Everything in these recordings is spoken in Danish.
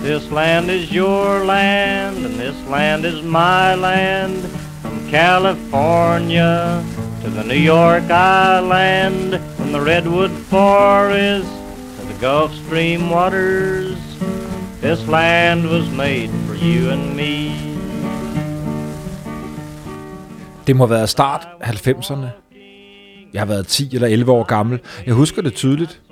This land is your land, and this land is my land. From California to the New York Island, from the Redwood Forest to the Gulf Stream waters. This land was made for you and me. Det må have været start 90'erne. Jeg har været 10 eller 11 år gammel. Jeg husker det tydeligt.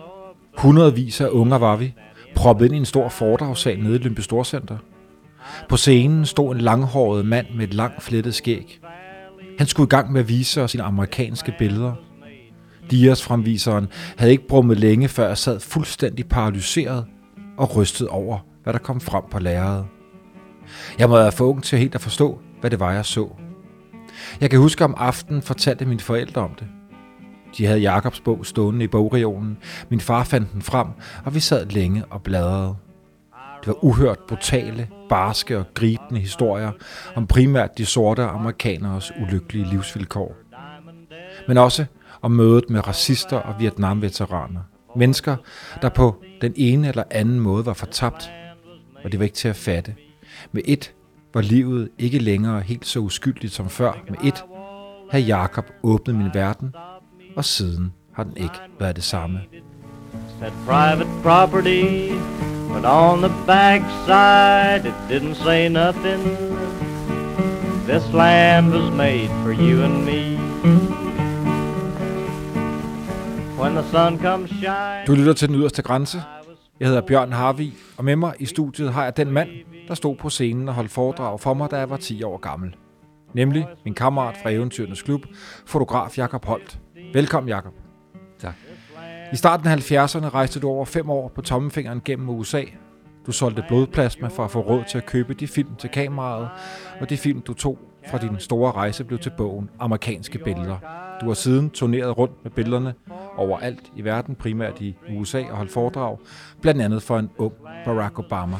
Hundredvis af unger var vi, proppet ind i en stor foredragssal nede i Lympe Storcenter. På scenen stod en langhåret mand med et langt flettet skæg. Han skulle i gang med at vise os sine amerikanske billeder. Dias fremviseren havde ikke brummet længe, før jeg sad fuldstændig paralyseret og rystet over, hvad der kom frem på lærredet. Jeg må være for ung til helt at forstå, hvad det var, jeg så. Jeg kan huske om aftenen fortalte mine forældre om det. De havde Jakobs bog stående i bogregionen. Min far fandt den frem, og vi sad længe og bladrede. Det var uhørt brutale, barske og gribende historier om primært de sorte amerikaneres ulykkelige livsvilkår. Men også om mødet med racister og vietnamveteraner. Mennesker, der på den ene eller anden måde var fortabt, og det var ikke til at fatte. Med et var livet ikke længere helt så uskyldigt som før. Med et havde Jakob åbnet min verden, og siden har den ikke været det samme. Said private property, but on the backside it didn't say nothing. This land was made for you and me. When the sun comes shine. Du lytter til den yderste grænse. Jeg hedder Bjørn Harvi, og med mig i studiet har jeg den mand, der stod på scenen og holdt foredrag for mig, da jeg var 10 år gammel. Nemlig min kammerat fra Eventyrenes Klub, fotograf Jakob Holt. Velkommen, Jakob. Tak. I starten af 70'erne rejste du over fem år på tommefingeren gennem USA. Du solgte blodplasma for at få råd til at købe de film til kameraet, og de film, du tog fra din store rejse, blev til bogen Amerikanske Billeder. Du har siden turneret rundt med billederne overalt i verden, primært i USA og holdt foredrag, blandt andet for en ung Barack Obama.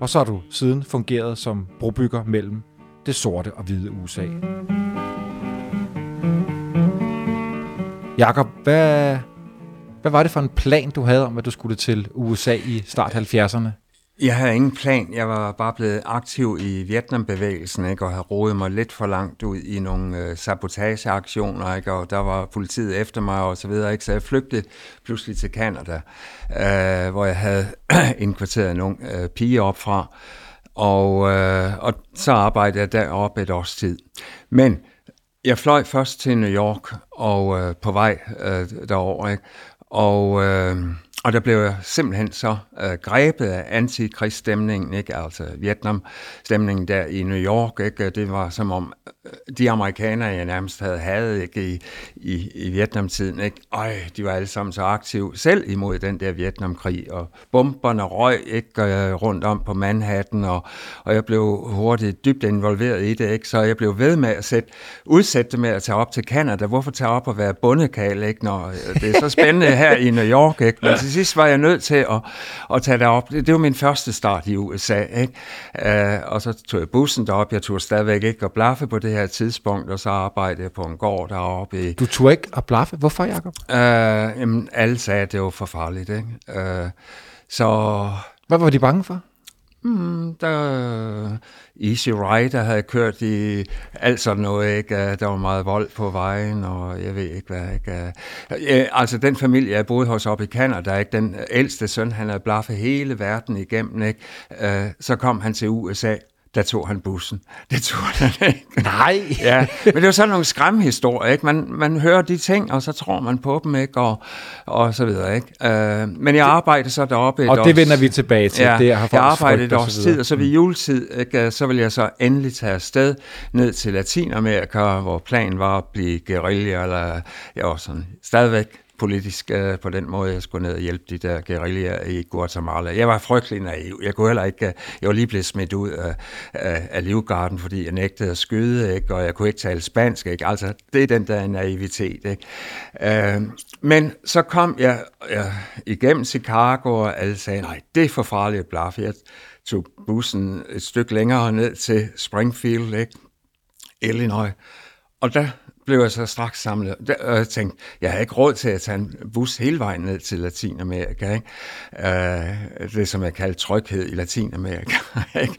Og så har du siden fungeret som brobygger mellem det sorte og hvide USA. Jakob, hvad, hvad var det for en plan, du havde om, at du skulle til USA i start 70'erne? Jeg havde ingen plan. Jeg var bare blevet aktiv i Vietnambevægelsen, ikke? og havde rodet mig lidt for langt ud i nogle øh, sabotageaktioner, ikke? og der var politiet efter mig og så videre. Ikke? Så jeg flygtede pludselig til Canada, øh, hvor jeg havde indkvarteret en øh, pige op fra, og, øh, og så arbejdede jeg deroppe et års tid. Men jeg fløj først til New York og øh, på vej øh, derover, ikke? og øh, og der blev jeg simpelthen så øh, grebet af antikrigsstemningen, ikke? altså Vietnam-stemningen der i New York. Ikke? Det var som om de amerikanere, jeg nærmest havde hadet ikke? I, i, i Vietnamtiden, ikke? Øj, de var alle sammen så aktive selv imod den der Vietnamkrig, og bomberne røg ikke? Rundt om på Manhattan, og, og jeg blev hurtigt dybt involveret i det, ikke? så jeg blev ved med at sætte, udsætte med at tage op til Canada. Hvorfor tage op og være bundekal, ikke? når øh, det er så spændende her i New York? Ikke? Men til sidst var jeg nødt til at, at tage derop. Det, det var min første start i USA. Ikke? Uh, og så tog jeg bussen derop. Jeg tog stadigvæk ikke at blaffe på det her tidspunkt, og så arbejdede jeg på en gård deroppe. I, Du tog ikke at blaffe. Hvorfor, Jacob? uh, jamen, alle sagde, at det var for farligt. Ikke? Uh, så Hvad var de bange for? Mm, der Easy Rider havde kørt i alt sådan noget, ikke? Der var meget vold på vejen, og jeg ved ikke hvad, ikke? Altså, den familie, jeg boede hos oppe i Canada, ikke? Den ældste søn, han havde blaffet hele verden igennem, ikke? Så kom han til USA, der tog han bussen. Det tog han ikke. Nej. ja, men det var sådan nogle skræmhistorier, ikke? Man, man hører de ting, og så tror man på dem, ikke? Og, og så videre, ikke? Uh, men jeg arbejdede så deroppe et Og det vender vi tilbage til. Ja, det har jeg arbejdede et års tid, og så ved juletid, ikke, så ville jeg så endelig tage afsted ned til Latinamerika, hvor planen var at blive guerilla, eller jeg var sådan stadigvæk politisk uh, på den måde, jeg skulle ned og hjælpe de der guerillaer i Guatemala. Jeg var frygtelig naiv. Jeg kunne heller ikke, uh, jeg var lige blevet smidt ud af, af, af livgarden, fordi jeg nægtede at skyde, ikke? og jeg kunne ikke tale spansk. Ikke? Altså, det er den der naivitet. Ikke? Uh, men så kom jeg uh, igennem Chicago, og alle sagde, nej, det er for farligt at blaffe. Jeg tog bussen et stykke længere ned til Springfield, ikke? Illinois. Og der blev jeg så straks samlet. Og jeg tænkte, jeg har ikke råd til at tage en bus hele vejen ned til Latinamerika. Ikke? Øh, det, som jeg kalder tryghed i Latinamerika. Ikke?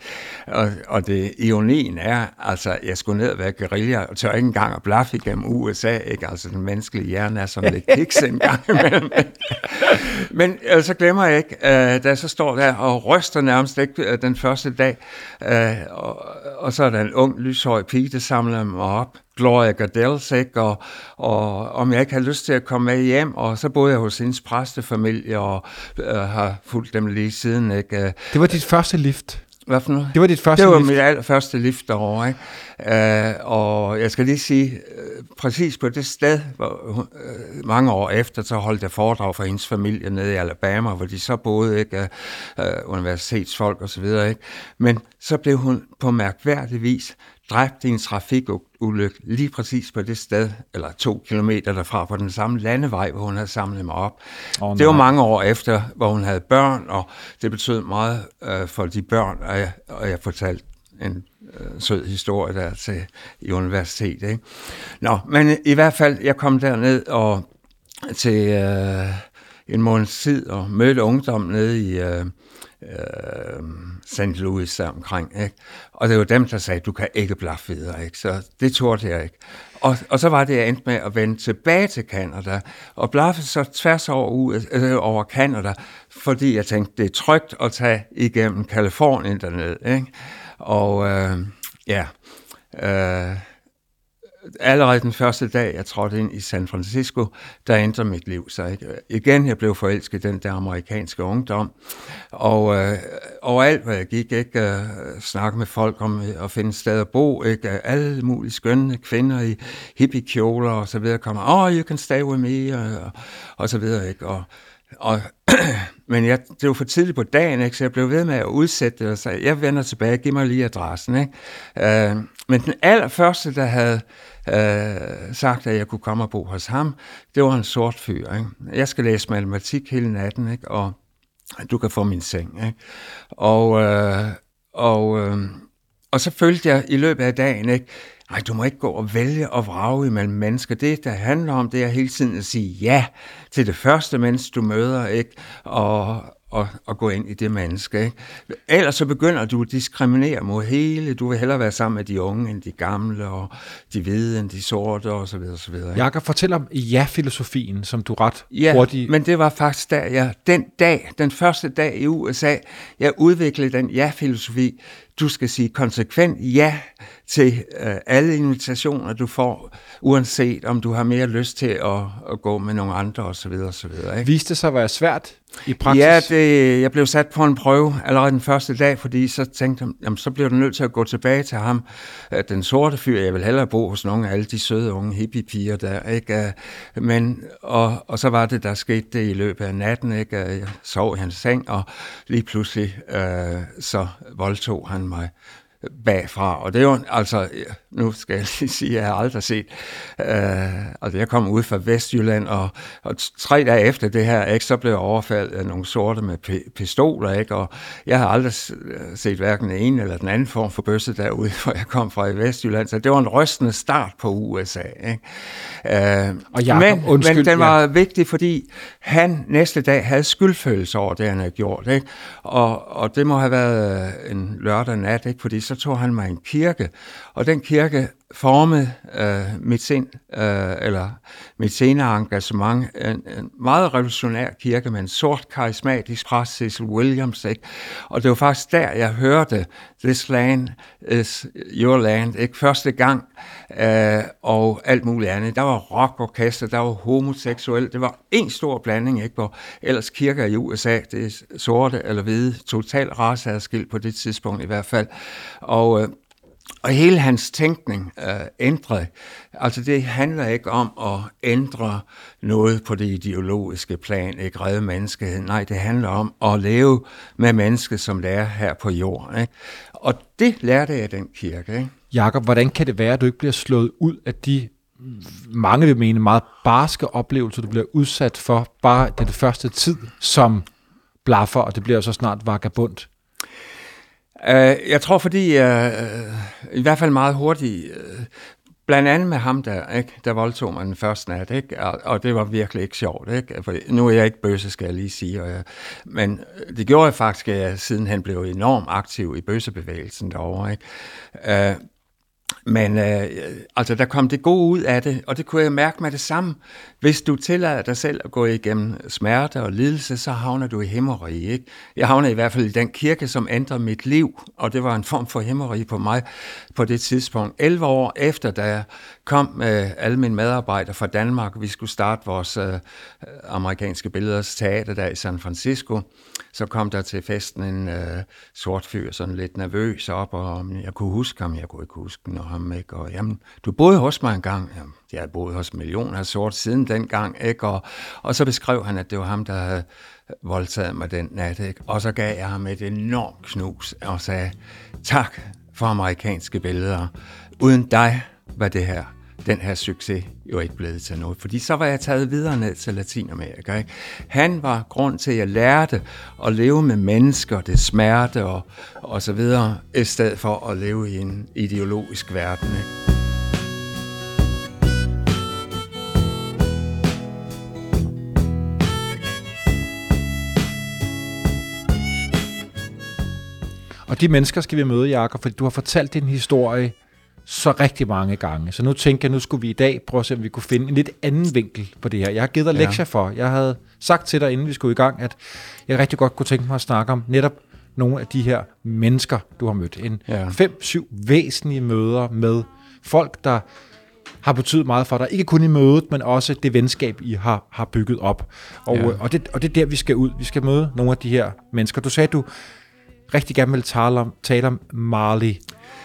Og, og det ironien er, altså, jeg skulle ned og være guerilla, og tør ikke engang at blaffe igennem USA. Ikke? Altså, den menneskelige hjerne er som lidt kiks en gang imellem. Men uh, så glemmer jeg ikke, øh, da jeg så står der og ryster nærmest ikke, øh, den første dag, øh, og, og så er der en ung, lyshøj pige, der samler mig op, Gloria Gardels, ikke? Og, og om jeg ikke havde lyst til at komme med hjem, og så boede jeg hos hendes præstefamilie, og øh, har fulgt dem lige siden. Ikke? Det var dit første lift? Hvad for noget? Det var dit første Det var lift? mit allerførste lift derovre, ikke? Øh, og jeg skal lige sige, øh, præcis på det sted, hvor, øh, mange år efter, så holdt jeg foredrag for hendes familie nede i Alabama, hvor de så boede, ikke? Øh, universitetsfolk og så videre, ikke? Men så blev hun på mærkværdig vis dræbt i en trafikulykke lige præcis på det sted, eller to kilometer derfra, på den samme landevej, hvor hun havde samlet mig op. Oh, det var mange år efter, hvor hun havde børn, og det betød meget øh, for de børn, og jeg, og jeg fortalte en øh, sød historie der til i universitetet. Ikke? Nå, men i hvert fald, jeg kom derned og til øh, en måneds tid og mødte ungdom nede i øh, øh, St. Louis der omkring. Ikke? Og det var dem, der sagde, du kan ikke blaffe videre. Ikke? Så det turde jeg ikke. Og, og så var det, jeg endte med at vende tilbage til Canada, og blaffe så tværs over, øh, over Canada, fordi jeg tænkte, det er trygt at tage igennem Kalifornien dernede. Ikke? Og øh, ja, øh, allerede den første dag, jeg trådte ind i San Francisco, der ændrede mit liv sig. Ikke? Igen, jeg blev forelsket i den der amerikanske ungdom, og øh, overalt, hvor jeg gik, ikke, øh, snakke med folk om øh, at finde sted at bo, ikke? alle mulige skønne kvinder i hippiekjoler og så videre kommer, oh, you can stay with me, og, og så videre, ikke? Og, og, men jeg, det var for tidligt på dagen, ikke? så jeg blev ved med at udsætte det, og sagde, jeg vender tilbage, giv mig lige adressen. Ikke? Øh, men den allerførste, der havde øh, sagt, at jeg kunne komme og bo hos ham, det var en sort fyr. Ikke? Jeg skal læse matematik hele natten, ikke? og du kan få min seng. Ikke? Og, øh, og, øh, og så følte jeg i løbet af dagen, ikke? Nej, du må ikke gå og vælge og vrage imellem mennesker. Det, der handler om, det er hele tiden at sige ja til det første menneske, du møder, ikke? Og, og, og gå ind i det menneske. Ikke? Ellers så begynder du at diskriminere mod hele. Du vil hellere være sammen med de unge end de gamle, og de hvide end de sorte, og så videre, og så videre. Ikke? Jakob, fortæl om ja-filosofien, som du ret ja, hurtigt... men det var faktisk der, jeg, den dag, den første dag i USA, jeg udviklede den ja-filosofi. Du skal sige konsekvent ja til øh, alle invitationer, du får, uanset om du har mere lyst til at, at gå med nogle andre osv. osv. Ikke? Viste det sig at være svært i praksis? Ja, det, jeg blev sat på en prøve allerede den første dag, fordi så tænkte jeg, jamen, så bliver du nødt til at gå tilbage til ham, den sorte fyr. Jeg vil hellere bo hos nogle af alle de søde unge hippiepiger der, ikke? Men, og, og så var det, der skete det i løbet af natten, ikke? Jeg sov i hans seng, og lige pludselig øh, så voldtog han mig bagfra. Og det er jo, altså, nu skal jeg lige sige, at jeg har aldrig set, øh, altså jeg kom ud fra Vestjylland, og, og tre dage efter det her, ikke, så blev jeg overfaldet af nogle sorte med pistoler, ikke, og jeg har aldrig set hverken den ene eller den anden form for bøsse derude, hvor jeg kom fra i Vestjylland, så det var en rystende start på USA. Ikke? Øh, og Jacob, men, undskyld, men den var ja. vigtig, fordi han næste dag havde skyldfølelse over det, han havde gjort, ikke? Og, og det må have været en lørdag nat, ikke? fordi så tog han mig en kirke, og den kirke forme øh, mit sind, øh, eller mit senere engagement. En, en meget revolutionær kirke med en sort karismatisk præst, Cecil Williams. Ikke? Og det var faktisk der, jeg hørte This land is your land, ikke? første gang, øh, og alt muligt andet. Der var rockorkester, der var homoseksuel, det var en stor blanding, ikke? hvor ellers kirker i USA, det er sorte eller hvide, total raceadskilt på det tidspunkt i hvert fald. Og øh, og hele hans tænkning øh, ændrede. Altså det handler ikke om at ændre noget på det ideologiske plan, ikke redde menneskeheden. Nej, det handler om at leve med mennesket, som det er her på jorden. Ikke? Og det lærte jeg den kirke. Ikke? Jakob, hvordan kan det være, at du ikke bliver slået ud af de mange vil mene meget barske oplevelser, du bliver udsat for bare den første tid som blaffer, og det bliver så snart vagabund? Uh, jeg tror, fordi jeg uh, i hvert fald meget hurtigt uh, Blandt andet med ham der, ikke? der voldtog mig den første nat, ikke? Og, og det var virkelig ikke sjovt. Ikke? For nu er jeg ikke bøsse, skal jeg lige sige. Og jeg, men det gjorde jeg faktisk, at jeg siden han blev enormt aktiv i bøssebevægelsen derovre. Ikke? Uh, men øh, altså, der kom det gode ud af det, og det kunne jeg mærke med det samme. Hvis du tillader dig selv at gå igennem smerte og lidelse, så havner du i hæmmeri, Ikke? Jeg havner i hvert fald i den kirke, som ændrede mit liv, og det var en form for hæmmeri på mig på det tidspunkt. 11 år efter, da jeg kom med alle mine medarbejdere fra Danmark, vi skulle starte vores øh, amerikanske billeders teater der i San Francisco, så kom der til festen en øh, sort fyr, sådan lidt nervøs op, og jeg kunne huske ham, jeg kunne ikke huske når ham, ikke? Og jamen, du boede hos mig engang. Jamen, jeg boede boet hos millioner af sort siden dengang, ikke? Og, og så beskrev han, at det var ham, der havde voldtaget mig den nat, ikke? Og så gav jeg ham et enormt knus og sagde, tak for amerikanske billeder. Uden dig var det her den her succes jo ikke blevet til noget. Fordi så var jeg taget videre ned til Latinamerika. Ikke? Han var grund til, at jeg lærte at leve med mennesker, det smerte og, og så videre, i stedet for at leve i en ideologisk verden. Ikke? Og de mennesker skal vi møde, Jakob, fordi du har fortalt din historie så rigtig mange gange. Så nu tænker jeg, nu skulle vi i dag prøve at se, om vi kunne finde en lidt anden vinkel på det her. Jeg har givet dig ja. lektier for. Jeg havde sagt til dig, inden vi skulle i gang, at jeg rigtig godt kunne tænke mig at snakke om netop nogle af de her mennesker, du har mødt. En ja. fem-syv væsentlige møder med folk, der har betydet meget for dig. Ikke kun i mødet, men også det venskab, I har, har bygget op. Og, ja. og, det, og det er der, vi skal ud. Vi skal møde nogle af de her mennesker. Du sagde, du rigtig gerne vil tale om, tale om Marley.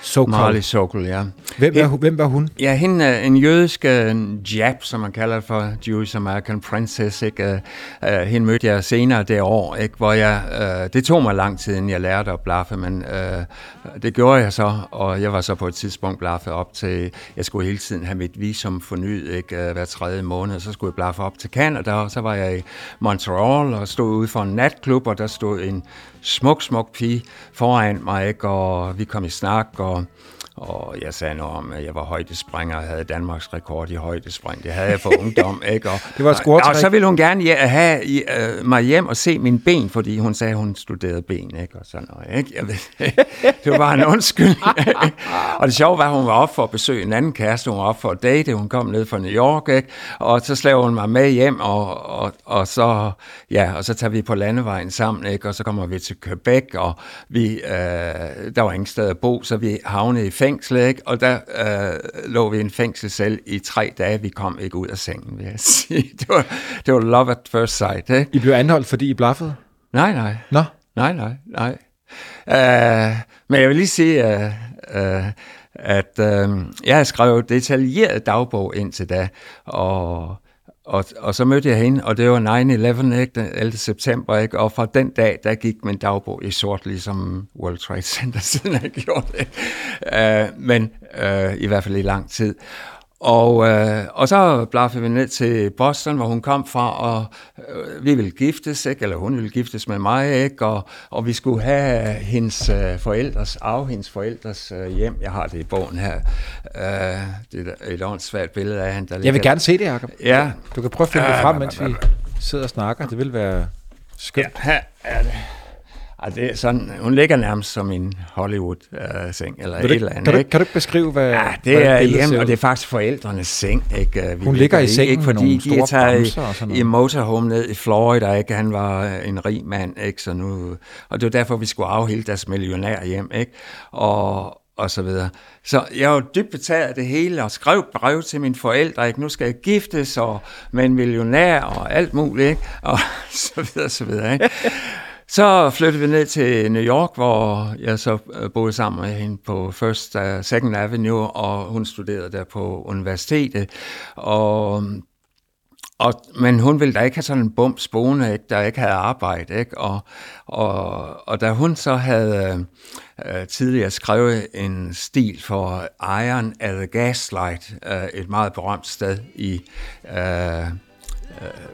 Sokol. Marley Sokol, ja. Hvem, er, hvem var hun? Ja, hende er en jødisk uh, jab, som man kalder for Jewish American Princess. Ikke? Uh, uh, hende mødte jeg senere det år, ikke? hvor jeg, uh, det tog mig lang tid, inden jeg lærte at blaffe, men uh, det gjorde jeg så, og jeg var så på et tidspunkt blaffet op til, jeg skulle hele tiden have mit visum fornyet, ikke? Uh, hver tredje måned, så skulle jeg blaffe op til Canada, og så var jeg i Montreal og stod ude for en natklub, og der stod en smuk, smuk pige foran mig, ikke? og vi kom i snak, og og jeg sagde noget om, at jeg var højdespringer og havde Danmarks rekord i højdespring. Det havde jeg for ungdom, ikke? Og, det var et og, og så ville hun gerne have uh, mig hjem og se mine ben, fordi hun sagde, at hun studerede ben, ikke? Og sådan noget, ikke? Jeg ved, det var bare en undskyld. og det sjove var, at hun var op for at besøge en anden kæreste. Hun var op for at date. Hun kom ned fra New York, ikke? Og så slæver hun mig med hjem, og, og, og, så, ja, og så tager vi på landevejen sammen, ikke? Og så kommer vi til Quebec, og vi, uh, der var ingen sted at bo, så vi havnede i fængsel, ikke? og der øh, lå vi i en fængselscelle i tre dage. Vi kom ikke ud af sengen, vil jeg sige. Det var, det var love at first sight. Ikke? I blev anholdt, fordi I blaffede? Nej, nej. Nå? Nej, nej, nej. Uh, men jeg vil lige sige, uh, uh, at uh, jeg har skrevet detaljeret dagbog indtil da, og og, og så mødte jeg hende, og det var 9-11, ikke, den 11. september, ikke? og fra den dag, der gik min dagbog i sort, ligesom World Trade Center, siden jeg gjorde det. Uh, men uh, i hvert fald i lang tid. Og, øh, og så blaffede vi ned til Boston, hvor hun kom fra, og øh, vi ville giftes, ikke? eller hun ville giftes med mig, ikke? Og, og vi skulle have hendes øh, forældres, af hendes forældres øh, hjem. Jeg har det i bogen her. Øh, det er et åndssvagt billede af hende. Der Jeg vil gerne se det, Jacob. Ja. Du kan prøve at finde det frem, mens vi sidder og snakker. Det vil være skønt. Ja, her er det. Og det er sådan, hun ligger nærmest som en Hollywood-seng, uh, eller et eller andet. Kan du, ikke? kan du ikke beskrive, hvad Ja, det er hjemme, og det er faktisk forældrenes seng. Ikke? Vi hun ligger i sengen ikke, fordi nogle store de tager noget. i motorhome ned i Florida, ikke? han var en rig mand, ikke? Så nu, og det var derfor, vi skulle afhælde deres millionær hjem. Ikke? Og, og så videre. Så jeg var dybt betaget af det hele, og skrev brev til mine forældre, ikke? nu skal jeg giftes og med en millionær og alt muligt, ikke? og så videre, så videre. Ikke? Så flyttede vi ned til New York, hvor jeg så øh, boede sammen med hende på First uh, Second Avenue, og hun studerede der på universitetet. Og og, men hun ville da ikke have sådan en bums boende, ikke, der ikke havde arbejde. Ikke? Og, og, og da hun så havde øh, tidligere skrevet en stil for Iron at the Gaslight, øh, et meget berømt sted i øh,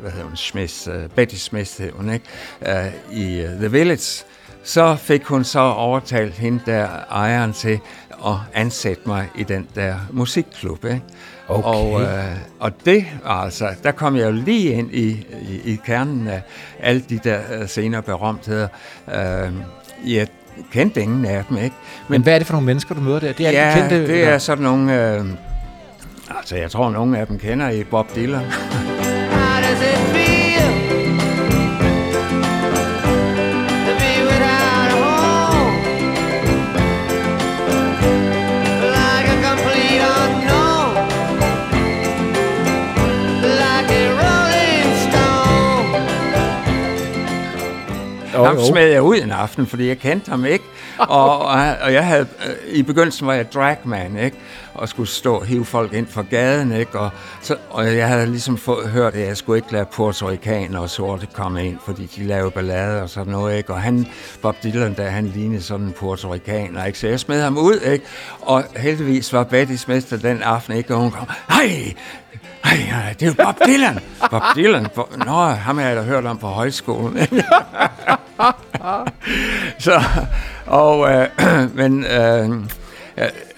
hvad hedder hun, Smith, uh, Betty Smith hed hun, ikke? Uh, i The Village, så fik hun så overtalt hende der ejeren til at ansætte mig i den der musikklub. Ikke? Okay. Og, øh, og det, altså, der kom jeg jo lige ind i, i, i kernen af alle de der øh, senere berømtheder. Øh, jeg kendte ingen af dem, ikke? Men, Men hvad er det for nogle mennesker, du møder der? Det er ja, kendte, det er sådan nogle... Øh, altså, jeg tror, nogle af dem kender i Bob Dylan. Does it feel? Ham smed jeg ud en aften, fordi jeg kendte ham ikke. Og, og, og jeg havde, øh, i begyndelsen var jeg dragman, ikke? Og skulle stå og hive folk ind fra gaden, ikke? Og, så, og jeg havde ligesom fået, hørt, at jeg skulle ikke lade portorikanere og sorte komme ind, fordi de lavede ballade og sådan noget, ikke? Og han, Bob Dylan, der han lignede sådan en portorikaner, ikke? Så jeg smed ham ud, ikke? Og heldigvis var Betty Smester den aften, ikke? Og hun kom, hej, ej, det er jo Bob Dylan. Bob Dylan. Nå, ham har jeg da hørt om på højskolen. så, og, øh, men, øh,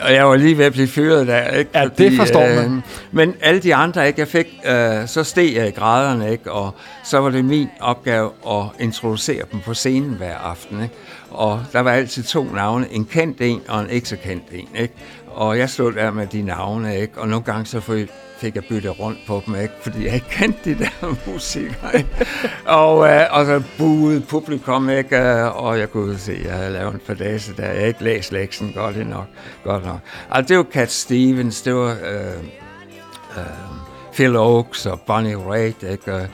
og jeg var lige ved at blive fyret der, ikke? Ja, Fordi, det forstår man. Øh, men alle de andre, ikke? Jeg fik, øh, så steg jeg i graderne, ikke? Og så var det min opgave at introducere dem på scenen hver aften, ikke? Og der var altid to navne, en kendt en og en ikke så kendt en, ikke? Og jeg stod der med de navne, ikke? Og nogle gange så fik jeg byttet rundt på dem, ikke? fordi jeg ikke kendte de der musikere. Ikke? og, øh, og så buede publikum, ikke? Øh, og jeg kunne se, at jeg havde lavet en fadase der. Jeg havde ikke læst leksen godt nok. Godt nok. Altså, det var Cat Stevens, det var øh, øh, Phil Oakes og Bonnie Raitt, ikke? Øh,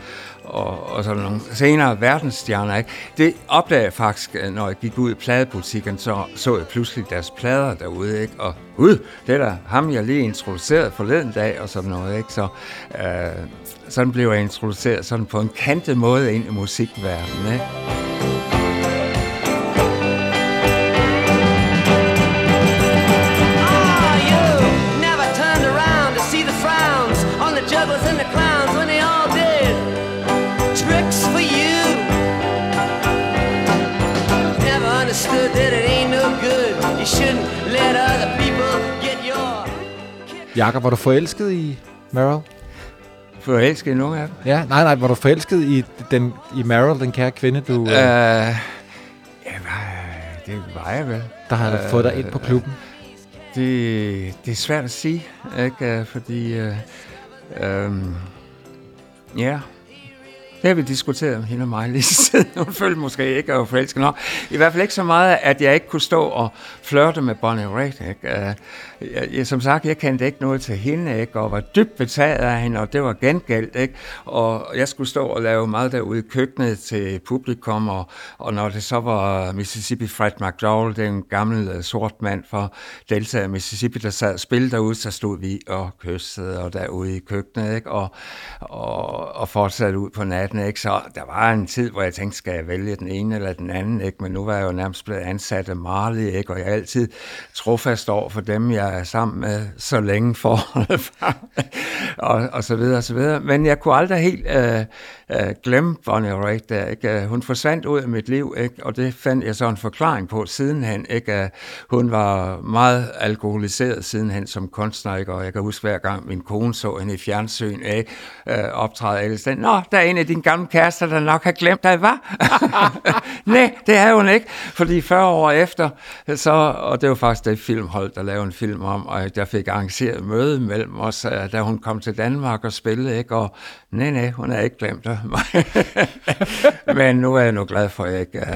og, og sådan nogle senere verdensstjerner. Ikke? Det opdagede jeg faktisk, øh, når jeg gik ud i pladebutikken, så så jeg pludselig deres plader derude. Ikke? Og gud, det er da ham, jeg lige introduceret forleden dag og sådan noget. Ikke? Så øh, sådan blev jeg introduceret sådan på en kantet måde ind i musikverdenen. Ikke? Jakob, var du forelsket i Meryl? Forelsket i nogen af dem? Ja, nej, nej, var du forelsket i, den, i Meryl, den kære kvinde, du... Uh, uh, ja, det var jeg vel. Der har uh, fået dig ind på klubben? Det, det er svært at sige, ikke? Fordi... Uh, um, ja, det har vi diskuteret hende og mig lige siden. Hun følte måske ikke, at jeg var forelsket nok. I hvert fald ikke så meget, at jeg ikke kunne stå og flørte med Bonnie Raitt. Ikke? Jeg, jeg, som sagt, jeg kendte ikke noget til hende, ikke? og var dybt betaget af hende, og det var gengældt. Ikke? Og jeg skulle stå og lave meget derude i køkkenet til publikum, og, og når det så var Mississippi Fred McDowell, den gamle øh, sort mand fra Delta af Mississippi, der sad og spillede derude, så stod vi og kyssede og derude i køkkenet, ikke? Og, og, og fortsatte ud på natten. Ikke? Så der var en tid, hvor jeg tænkte, skal jeg vælge den ene eller den anden? Ikke? Men nu var jeg jo nærmest blevet ansat af Marley, ikke? og jeg er altid trofast over for dem, jeg er sammen med så længe forholdet og, og så videre og så videre. Men jeg kunne aldrig helt øh, øh, glemme Bonnie Raitt der, ikke? Øh, hun forsvandt ud af mit liv, ikke? og det fandt jeg så en forklaring på sidenhen. Ikke? Øh, hun var meget alkoholiseret sidenhen som kunstner, ikke? og jeg kan huske hver gang min kone så hende i fjernsyn ikke? Øh, optræde alle steder. Nå, der er en af dine gamle kærester, der nok har glemt dig, var. Nej, det er hun ikke, fordi 40 år efter, så, og det var faktisk det filmhold, der lavede en film om, og jeg fik arrangeret møde mellem os, øh, da hun kom til Danmark og spillede, ikke? og nej, nej, hun er ikke glemt det. Men nu er jeg nu glad for, at jeg ikke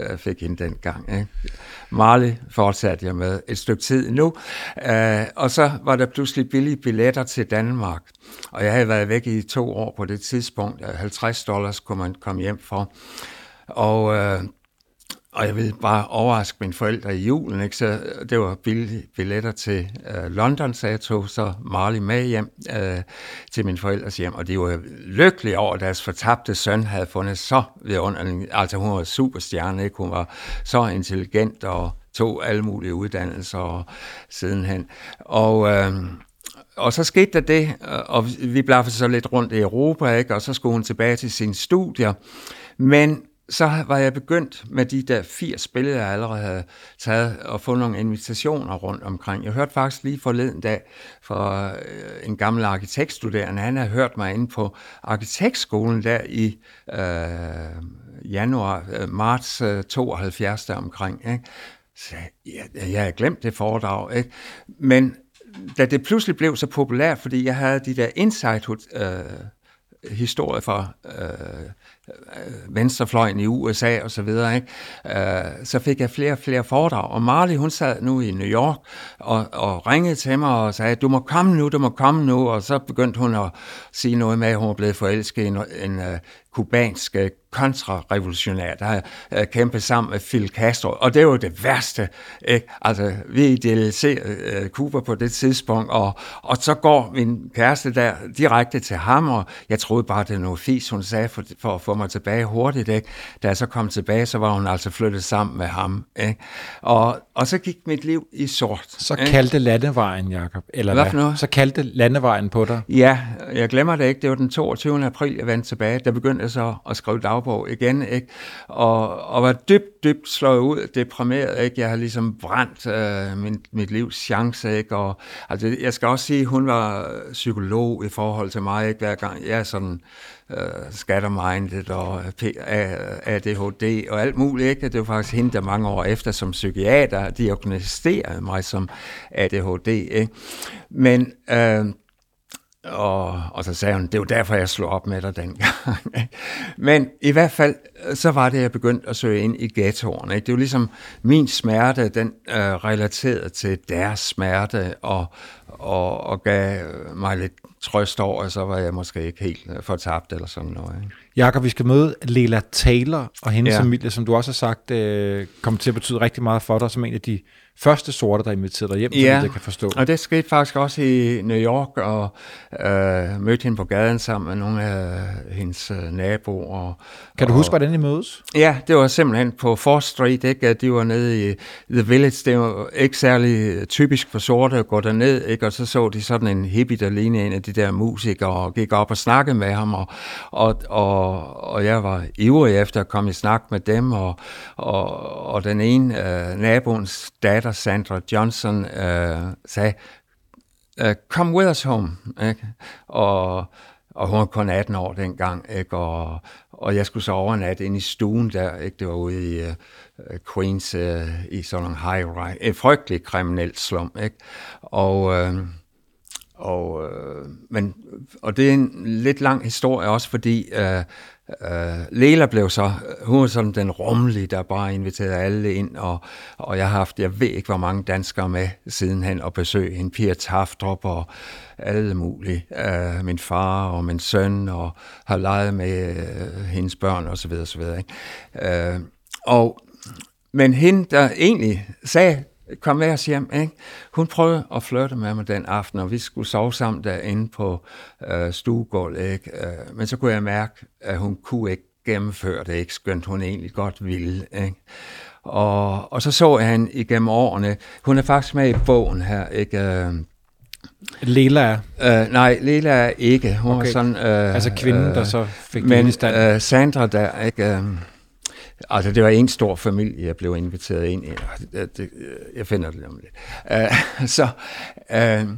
uh, fik hende dengang. Ikke? Marley fortsatte jeg med et stykke tid nu, uh, og så var der pludselig billige billetter til Danmark, og jeg havde været væk i to år på det tidspunkt, 50 dollars kunne man komme hjem for, og uh, og jeg ville bare overraske mine forældre i julen, ikke? så det var billige billetter til øh, London, så jeg tog så Marley med hjem øh, til mine forældres hjem, og de var lykkelige over, at deres fortabte søn havde fundet så vidunderlig, Altså hun var superstjerne, ikke? hun var så intelligent og tog alle mulige uddannelser sidenhen. Og... Øh, og så skete der det, og vi blev så lidt rundt i Europa, ikke? og så skulle hun tilbage til sine studier. Men så var jeg begyndt med de der 80 billeder, jeg allerede havde taget, og få nogle invitationer rundt omkring. Jeg hørte faktisk lige forleden dag fra øh, en gammel arkitektstuderende, han havde hørt mig inde på arkitektskolen der i øh, januar, øh, marts øh, 72 der omkring. Ikke? Så jeg, jeg havde glemt det foredrag. Ikke? Men da det pludselig blev så populært, fordi jeg havde de der insight øh, historie fra øh, venstrefløjen i USA og så videre, ikke? Øh, så fik jeg flere og flere foredrag. Og Marley, hun sad nu i New York og, og ringede til mig og sagde, du må komme nu, du må komme nu. Og så begyndte hun at sige noget med, at hun var blevet forelsket i en, en uh, kubansk øh, kontrarevolutionær, der øh, har uh, kæmpet sammen med Fidel Castro. Og det var det værste. Ikke? Altså, vi idealiserede uh, Cuba på det tidspunkt, og, og så går min kæreste der direkte til ham, og jeg troede bare, det var noget fis, hun sagde, for, for at få mig tilbage hurtigt. Ikke? Da jeg så kom tilbage, så var hun altså flyttet sammen med ham. Ikke? Og, og så gik mit liv i sort. Så ikke? kaldte landevejen, Jacob. Eller hvad? hvad? Så kaldte landevejen på dig. Ja, jeg glemmer det ikke. Det var den 22. april, jeg vendte tilbage. Der begyndte jeg så at skrive dagbog igen. Ikke? Og, og var dybt, dybt slået ud, deprimeret. Ikke? Jeg har ligesom brændt øh, min, mit livs chance. Ikke? Og, altså, jeg skal også sige, hun var psykolog i forhold til mig. Ikke? Hver gang jeg sådan uh, scatterminded og øh, ADHD og alt muligt. Ikke? Det var faktisk hende, der mange år efter som psykiater diagnostiserede mig som ADHD. Ikke? Men øh, og, og så sagde hun, det var derfor, jeg slog op med dig dengang. Men i hvert fald, så var det, jeg begyndte at søge ind i ghettoen. Ikke? Det var ligesom min smerte, den øh, relaterede til deres smerte, og, og, og gav mig lidt trøst over, så var jeg måske ikke helt øh, fortabt eller sådan noget. Ikke? Jakob, vi skal møde Lela Taylor og hendes ja. familie, som du også har sagt, øh, kommer til at betyde rigtig meget for dig, som en af de første sorte, der inviterede dig hjem, ja, jeg kan forstå. og det skete faktisk også i New York, og øh, mødte hende på gaden sammen med nogle af hendes øh, naboer. Kan du og, huske, hvordan I mødes? Ja, det var simpelthen på 4th Street, ikke? de var nede i The Village, det var ikke særlig typisk for sorte at gå derned, ikke? og så så de sådan en hippie, der lignede en af de der musikere, og gik op og snakkede med ham, og, og, og, og jeg var ivrig efter at komme i snak med dem, og, og, og den ene øh, naboens datter, Sandra Johnson øh, sagde, øh, come with us home. Ikke? Og, og hun var kun 18 år dengang, ikke? Og, og jeg skulle så overnatte ind i stuen der, ikke? det var ude i uh, Queens, uh, i sådan en high rise, et frygteligt kriminelt slum, ikke? Og, uh, og, øh, men, og det er en lidt lang historie også, fordi øh, øh, Lela blev så, hun var sådan den rummelige, der bare inviterede alle ind, og, og jeg har haft, jeg ved ikke, hvor mange danskere med sidenhen og besøg en Pia Taftrup og alle mulige. øh, min far og min søn, og har leget med øh, hendes børn osv. osv. Ikke? Øh, og, men hende, der egentlig sagde kom med os hjem. Ikke? Hun prøvede at flirte med mig den aften, og vi skulle sove sammen derinde på øh, stuegulvet. Ikke? Øh, men så kunne jeg mærke, at hun kunne ikke gennemføre det, ikke? skønt hun egentlig godt ville. Ikke? Og, og så så jeg hende igennem årene. Hun er faktisk med i bogen her. Ikke? Øh, Lela er? Øh, nej, Lela er ikke. Hun okay. var sådan... Øh, altså kvinden, øh, der så fik men, øh, Sandra der, ikke... Øh, Altså, det var en stor familie, jeg blev inviteret ind i. Altså, det, jeg finder det om lidt. Uh, så, uh,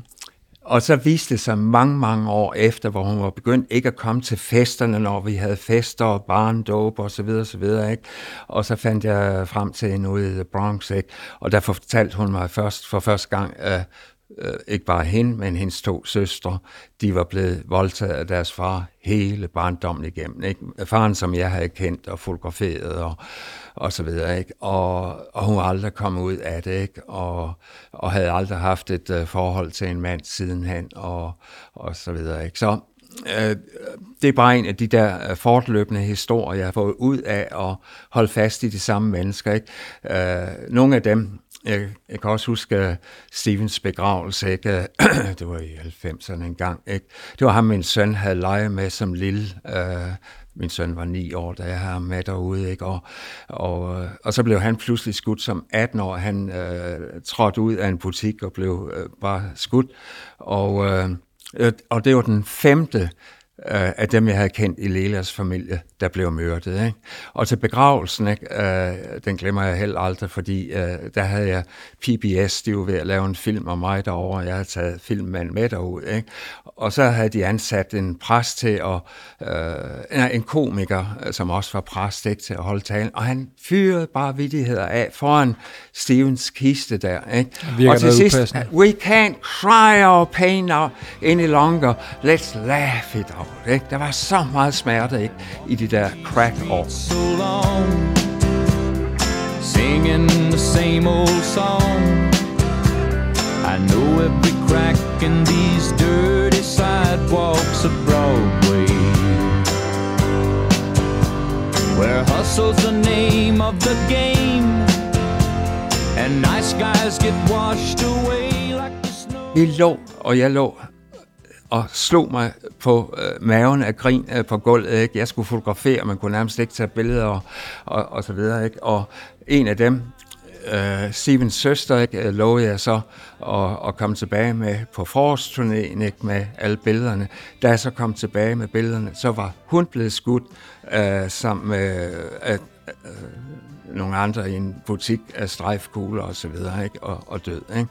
og så viste det sig mange, mange år efter, hvor hun var begyndt ikke at komme til festerne, når vi havde fester og barndåb og så videre, og så videre, ikke? Og så fandt jeg frem til en ude i The Bronx, ikke? Og der fortalte hun mig først, for første gang, øh, Øh, ikke bare hende, men hendes to søstre, de var blevet voldtaget af deres far hele barndommen igennem. Ikke? Faren, som jeg havde kendt og fotograferet og, og så videre. Ikke? Og, og hun var aldrig kommet ud af det, ikke? Og, og havde aldrig haft et uh, forhold til en mand sidenhen og, og så videre. Ikke? Så øh, det er bare en af de der øh, fortløbende historier, jeg har fået ud af at holde fast i de samme mennesker. Ikke? Øh, nogle af dem jeg, jeg kan også huske øh, Stevens begravelse, ikke? det var i 90'erne en gang. Ikke? Det var ham, min søn havde leget med som lille. Uh, min søn var ni år, da jeg havde med derude. Ikke? Og, og, øh, og så blev han pludselig skudt som 18 år. Han uh, trådte ud af en butik og blev uh, bare skudt. Og, uh, og det var den femte øh, af dem, jeg havde kendt i Lelas familie, der blev myrdet. Ikke? Og til begravelsen, ikke? Øh, den glemmer jeg heller aldrig, fordi øh, der havde jeg PBS, de var ved at lave en film om mig derovre, og jeg havde taget filmmand med derud. Ikke? Og så havde de ansat en præst til at, øh, en komiker, som også var præst, ikke, til at holde talen, og han fyrede bare vidtigheder af foran Stevens kiste der. Ikke? Og til sidst, we can't cry our pain now any longer, let's laugh it out. Ikke? Der var så meget smerte ikke? i de der crack-år. So long, singing the same old song. I know every crack in these dirty sidewalks of Broadway. Where hustle's the name of the game, and nice guys get washed away like the snow. Vi lå, og jeg lå og slog mig på øh, maven af grin øh, på gulvet. Ikke? Jeg skulle fotografere, man kunne nærmest ikke tage billeder og, og, og så videre. Ikke? Og en af dem, øh, Stevens søster, ikke, øh, lovede jeg så at, at komme tilbage med på forårsturnéen ikke, med alle billederne. Da jeg så kom tilbage med billederne, så var hun blevet skudt øh, sammen med øh, øh, nogle andre i en butik af strejfkugler og så videre, ikke? Og, og død. Ikke?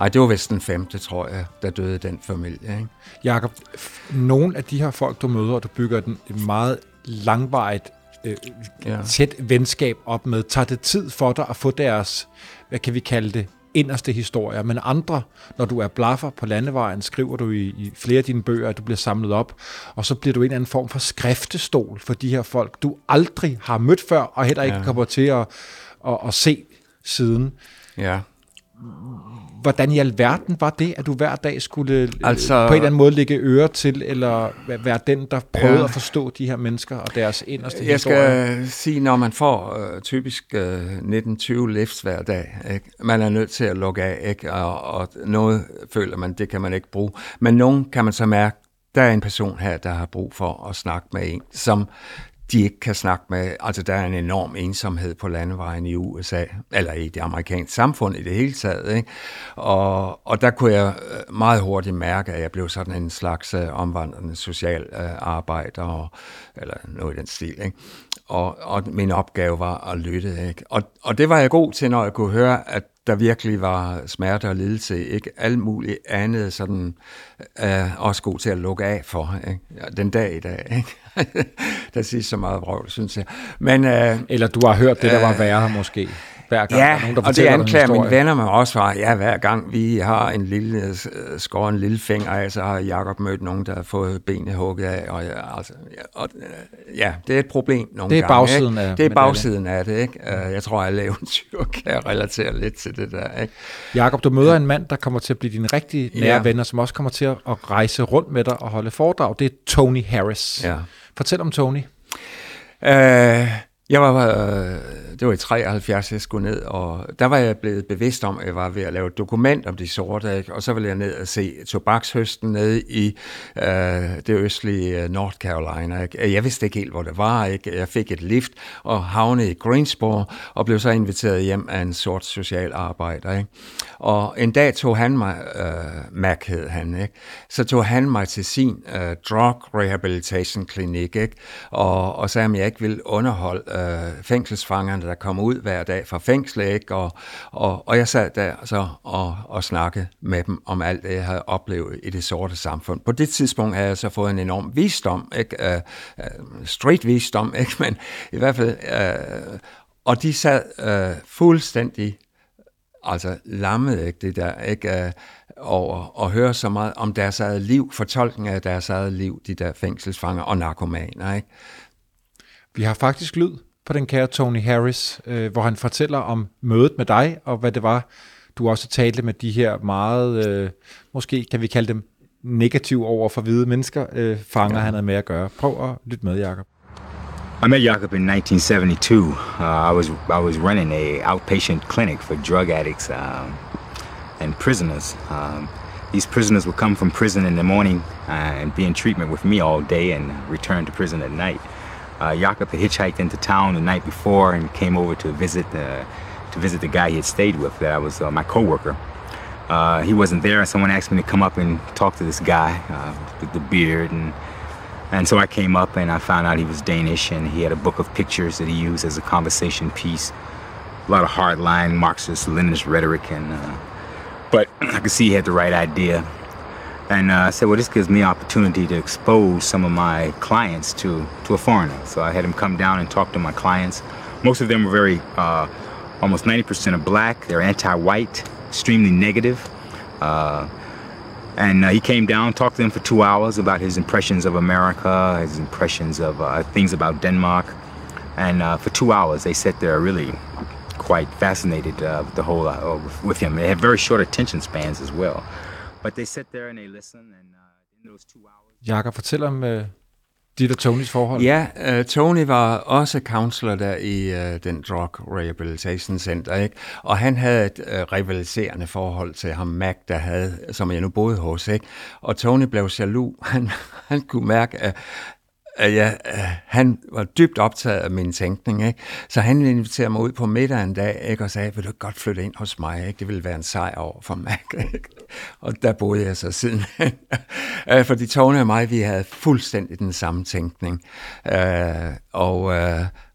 Ej, det var vist den femte, tror jeg, der døde den familie. Ikke? Jakob, nogle af de her folk, du møder, og du bygger et meget langvarigt, øh, ja. tæt venskab op med, tager det tid for dig at få deres, hvad kan vi kalde det, inderste historier, men andre, når du er blaffer på landevejen, skriver du i, i flere af dine bøger, at du bliver samlet op, og så bliver du en eller anden form for skriftestol for de her folk, du aldrig har mødt før, og heller ikke ja. kommer til at, at, at se siden. Ja hvordan i alverden var det, at du hver dag skulle øh, altså, på en eller anden måde lægge øre til, eller være den, der prøvede ja, at forstå de her mennesker og deres inderste Jeg historie? skal sige, når man får uh, typisk uh, 19-20 lifts hver dag, ikke? man er nødt til at lukke af, ikke? Og, og noget føler man, det kan man ikke bruge. Men nogen kan man så mærke, der er en person her, der har brug for at snakke med en, som de ikke kan snakke med. Altså, der er en enorm ensomhed på landevejen i USA, eller i det amerikanske samfund i det hele taget. Ikke? Og, og der kunne jeg øh, meget hurtigt mærke, at jeg blev sådan en slags øh, omvandrende social uh, arbejder, og, eller noget i den stil. Ikke? Og, og min opgave var at lytte. Ikke? Og, og det var jeg god til, når jeg kunne høre, at der virkelig var smerte og lidelse, ikke alt muligt andet, sådan uh, også god til at lukke af for, ikke? den dag i dag. Ikke? der siger så meget vrøvl, synes jeg. Men, uh, Eller du har hørt det, der var værre måske hver gang. Ja, der nogen, der og det anklager mine venner mig også for, ja, hver gang vi har en lille, øh, skåret en lille finger af, så har Jacob mødt nogen, der har fået benet hugget af, og, ja, altså, og, øh, ja, det er et problem nogle Det er gange, bagsiden ikke? af Det er bagsiden af det, ikke? Uh, jeg tror, alle eventyr kan relatere lidt til det der, ikke? Jakob, du møder en mand, der kommer til at blive din rigtig nære ja. venner, som også kommer til at rejse rundt med dig og holde foredrag. Det er Tony Harris. Ja. Fortæl om Tony. Uh, jeg var, øh, det var i 73, jeg skulle ned, og der var jeg blevet bevidst om, at jeg var ved at lave et dokument om de sorte, ikke? og så ville jeg ned og se tobakshøsten nede i øh, det østlige øh, North Carolina. Ikke? Øh, jeg vidste ikke helt, hvor det var. Ikke? Jeg fik et lift og havnede i Greensboro, og blev så inviteret hjem af en sort socialarbejder. Ikke? Og en dag tog han mig, øh, Mac hed han, ikke? så tog han mig til sin øh, drug rehabilitation klinik, ikke? Og, og sagde, at jeg ikke ville underholde øh, fængselsfangerne, der kom ud hver dag fra fængslet, ikke? Og, og, og jeg sad der så og, og snakkede med dem om alt det, jeg havde oplevet i det sorte samfund. På det tidspunkt havde jeg så fået en enorm visdom, ikke? Øh, øh street visdom, ikke? men i hvert fald... Øh, og de sad øh, fuldstændig altså lammet, ikke, det der, ikke, øh, over at høre så meget om deres eget liv, fortolkning af deres eget liv, de der fængselsfanger og narkomaner, ikke? Vi har faktisk lyd på den kære Tony Harris, øh, hvor han fortæller om mødet med dig, og hvad det var, du også talte med de her meget, øh, måske kan vi kalde dem negativ over for hvide mennesker, øh, fanger ja. han havde med at gøre. Prøv at lytte med, Jacob. I met Jacob in 1972. Uh, I was I was running a outpatient clinic for drug addicts um, and prisoners. Um, these prisoners would come from prison in the morning uh, and be in treatment with me all day and return to prison at night. Uh, Jakob had hitchhiked into town the night before and came over to visit the to visit the guy he had stayed with. That was uh, my coworker. Uh, he wasn't there, and someone asked me to come up and talk to this guy uh, with the beard and And so I came up and I found out he was Danish and he had a book of pictures that he used as a conversation piece. A lot of hardline Marxist, Leninist rhetoric, and uh, but I could see he had the right idea. And uh, I said, well, this gives me opportunity to expose some of my clients to, to a foreigner. So I had him come down and talk to my clients. Most of them were very, uh, almost 90% are black. They're anti-white, extremely negative. Uh, and uh, he came down, talked to them for two hours about his impressions of America, his impressions of uh, things about Denmark. And uh, for two hours, they sat there really quite fascinated with the whole with him. They had very short attention spans as well, but they sat there and they listened. And uh, in those two hours, Jakob, fortæl om uh, dit og Tonys forhold. Ja, uh, Tony var også counselor der i uh, den Drug Rehabilitation Center, ikke? og han havde et uh, rivaliserende forhold til ham, Mac, der havde, som jeg nu boede hos. Ikke? Og Tony blev jaloux. Han, han kunne mærke, at at jeg, øh, han var dybt optaget af min tænkning, ikke? så han inviterede mig ud på middag en dag, ikke? og sagde, vil du godt flytte ind hos mig, ikke? det ville være en sejr over for Mac. Ikke? Og der boede jeg så siden. Øh, fordi Tone og mig, vi havde fuldstændig den samme tænkning. Øh, og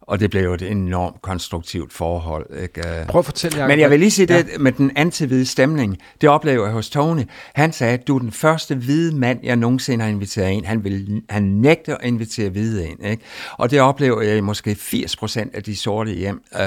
og det blev jo et enormt konstruktivt forhold. Ikke? Prøv at fortælle, Jacob. Men jeg vil lige sige det ja. med den antihvide stemning. Det oplever jeg hos Tony. Han sagde, at du er den første hvide mand, jeg nogensinde har inviteret ind. Han, vil, han nægter at invitere hvide ind. Ikke? Og det oplever jeg måske 80 procent af de sorte hjem. Uh,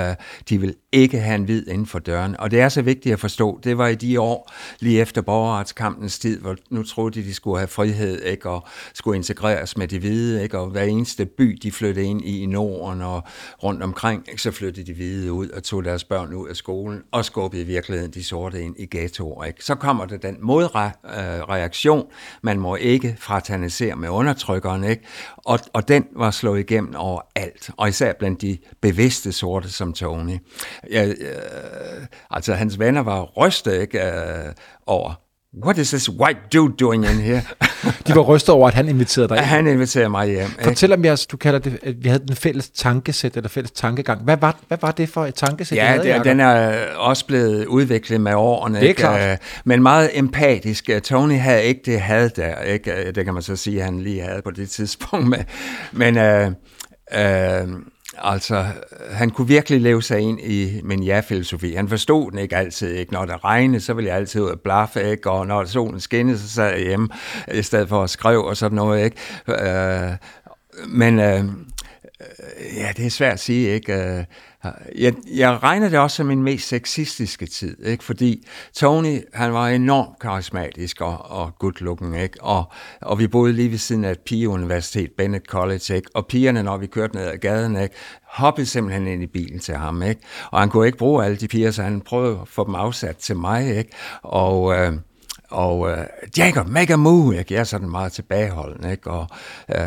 de vil ikke have en hvid inden for døren. Og det er så vigtigt at forstå. Det var i de år, lige efter borgerretskampens tid, hvor nu troede de, de skulle have frihed, ikke? og skulle integreres med de hvide, ikke? og hver eneste by, de flyttede ind i i Norden, og rundt omkring, ikke? så flyttede de hvide ud og tog deres børn ud af skolen, og skubbede i virkeligheden de sorte ind i ghettoer. Ikke? Så kommer der den modreaktion, man må ikke fraternisere med undertrykkeren, ikke? Og, og den var slået igennem over alt, og især blandt de bevidste sorte som Tony. Ja, øh, altså hans venner var rystet ikke, øh, over, What is this white dude doing in here? De var rystet over, at han inviterede dig. Han inviterede mig hjem. Fortæl om jeres, du kalder det, at vi havde den fælles tankesæt, eller fælles tankegang. Hvad var, hvad var det for et tankesæt? Ja, havde, det, den er også blevet udviklet med årene. Det er ikke? klart. Øh, men meget empatisk. Tony havde ikke det had der. Ikke? Det kan man så sige, at han lige havde på det tidspunkt. Men, øh, øh, Altså, han kunne virkelig leve sig ind i min ja-filosofi. Han forstod den ikke altid. Ikke? Når det regnede, så ville jeg altid ud og blaffe, ikke? og når solen skinnede, så sad jeg hjemme, i stedet for at skrive og sådan noget. Ikke? Øh, men øh, ja, det er svært at sige. Ikke? Øh, jeg, jeg regner det også som min mest sexistiske tid, ikke? fordi Tony, han var enormt karismatisk og, og good looking, ikke? Og, og vi boede lige ved siden af et pigeuniversitet, Bennett College, ikke? og pigerne, når vi kørte ned ad gaden, ikke? hoppede simpelthen ind i bilen til ham, ikke? og han kunne ikke bruge alle de piger, så han prøvede at få dem afsat til mig, ikke? og... Øh, og øh, Jacob, make a move, ikke? jeg er sådan meget tilbageholdende, ikke? Og, øh,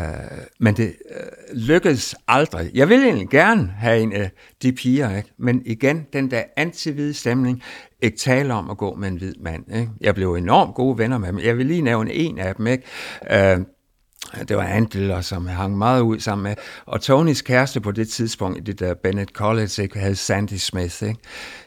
men det øh, lykkedes aldrig. Jeg ville egentlig gerne have en af de piger, ikke? men igen, den der anti stemning, ikke tale om at gå med en hvid mand. Ikke? Jeg blev enormt gode venner med dem. Jeg vil lige nævne en af dem. Ikke? Øh, det var Andler, som jeg hang meget ud sammen med. Og Tonys kæreste på det tidspunkt i det der Bennett College, ikke, havde Sandy Smith. Ikke?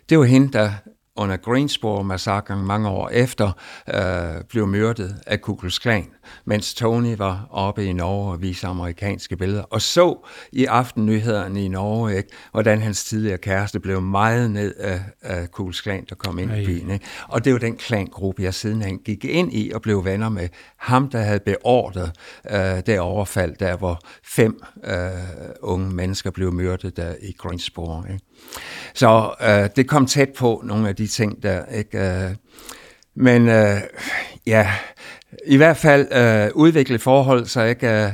Det var hende, der under Greensboro-massakren mange år efter, øh, blev myrdet af Ku Klux Klan, mens Tony var oppe i Norge og viste amerikanske billeder, og så i aftennyhederne i Norge, ikke, hvordan hans tidligere kæreste blev meget ned af, af Ku Klux Klan, der kom ind Ej. i byen. Ikke? Og det var den klangruppe, jeg sidenhen gik ind i og blev venner med. Ham, der havde beordret øh, det overfald, der hvor fem øh, unge mennesker blev myrdet der i Greensboro. Ikke? Så øh, det kom tæt på nogle af de ting, der ikke... Øh, men øh, ja, i hvert fald øh, udvikle forhold, så ikke øh,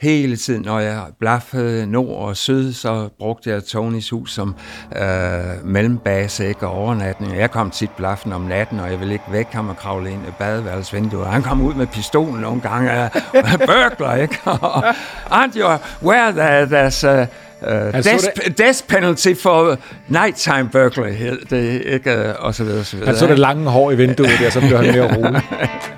hele tiden, når jeg blaffede nord og syd, så brugte jeg Tonys hus som øh, mellembase ikke, og overnatning. Jeg kom tit blaffen om natten, og jeg ville ikke væk ham og kravle ind i badeværelsesvinduet. Han kom ud med pistolen nogle gange, og børkler, ikke? Aren't you aware that there's... Uh, Uh, death, det... death penalty for nighttime burglary, det ikke, og så videre, så videre. Han så det lange hår i vinduet der, så blev han mere rolig.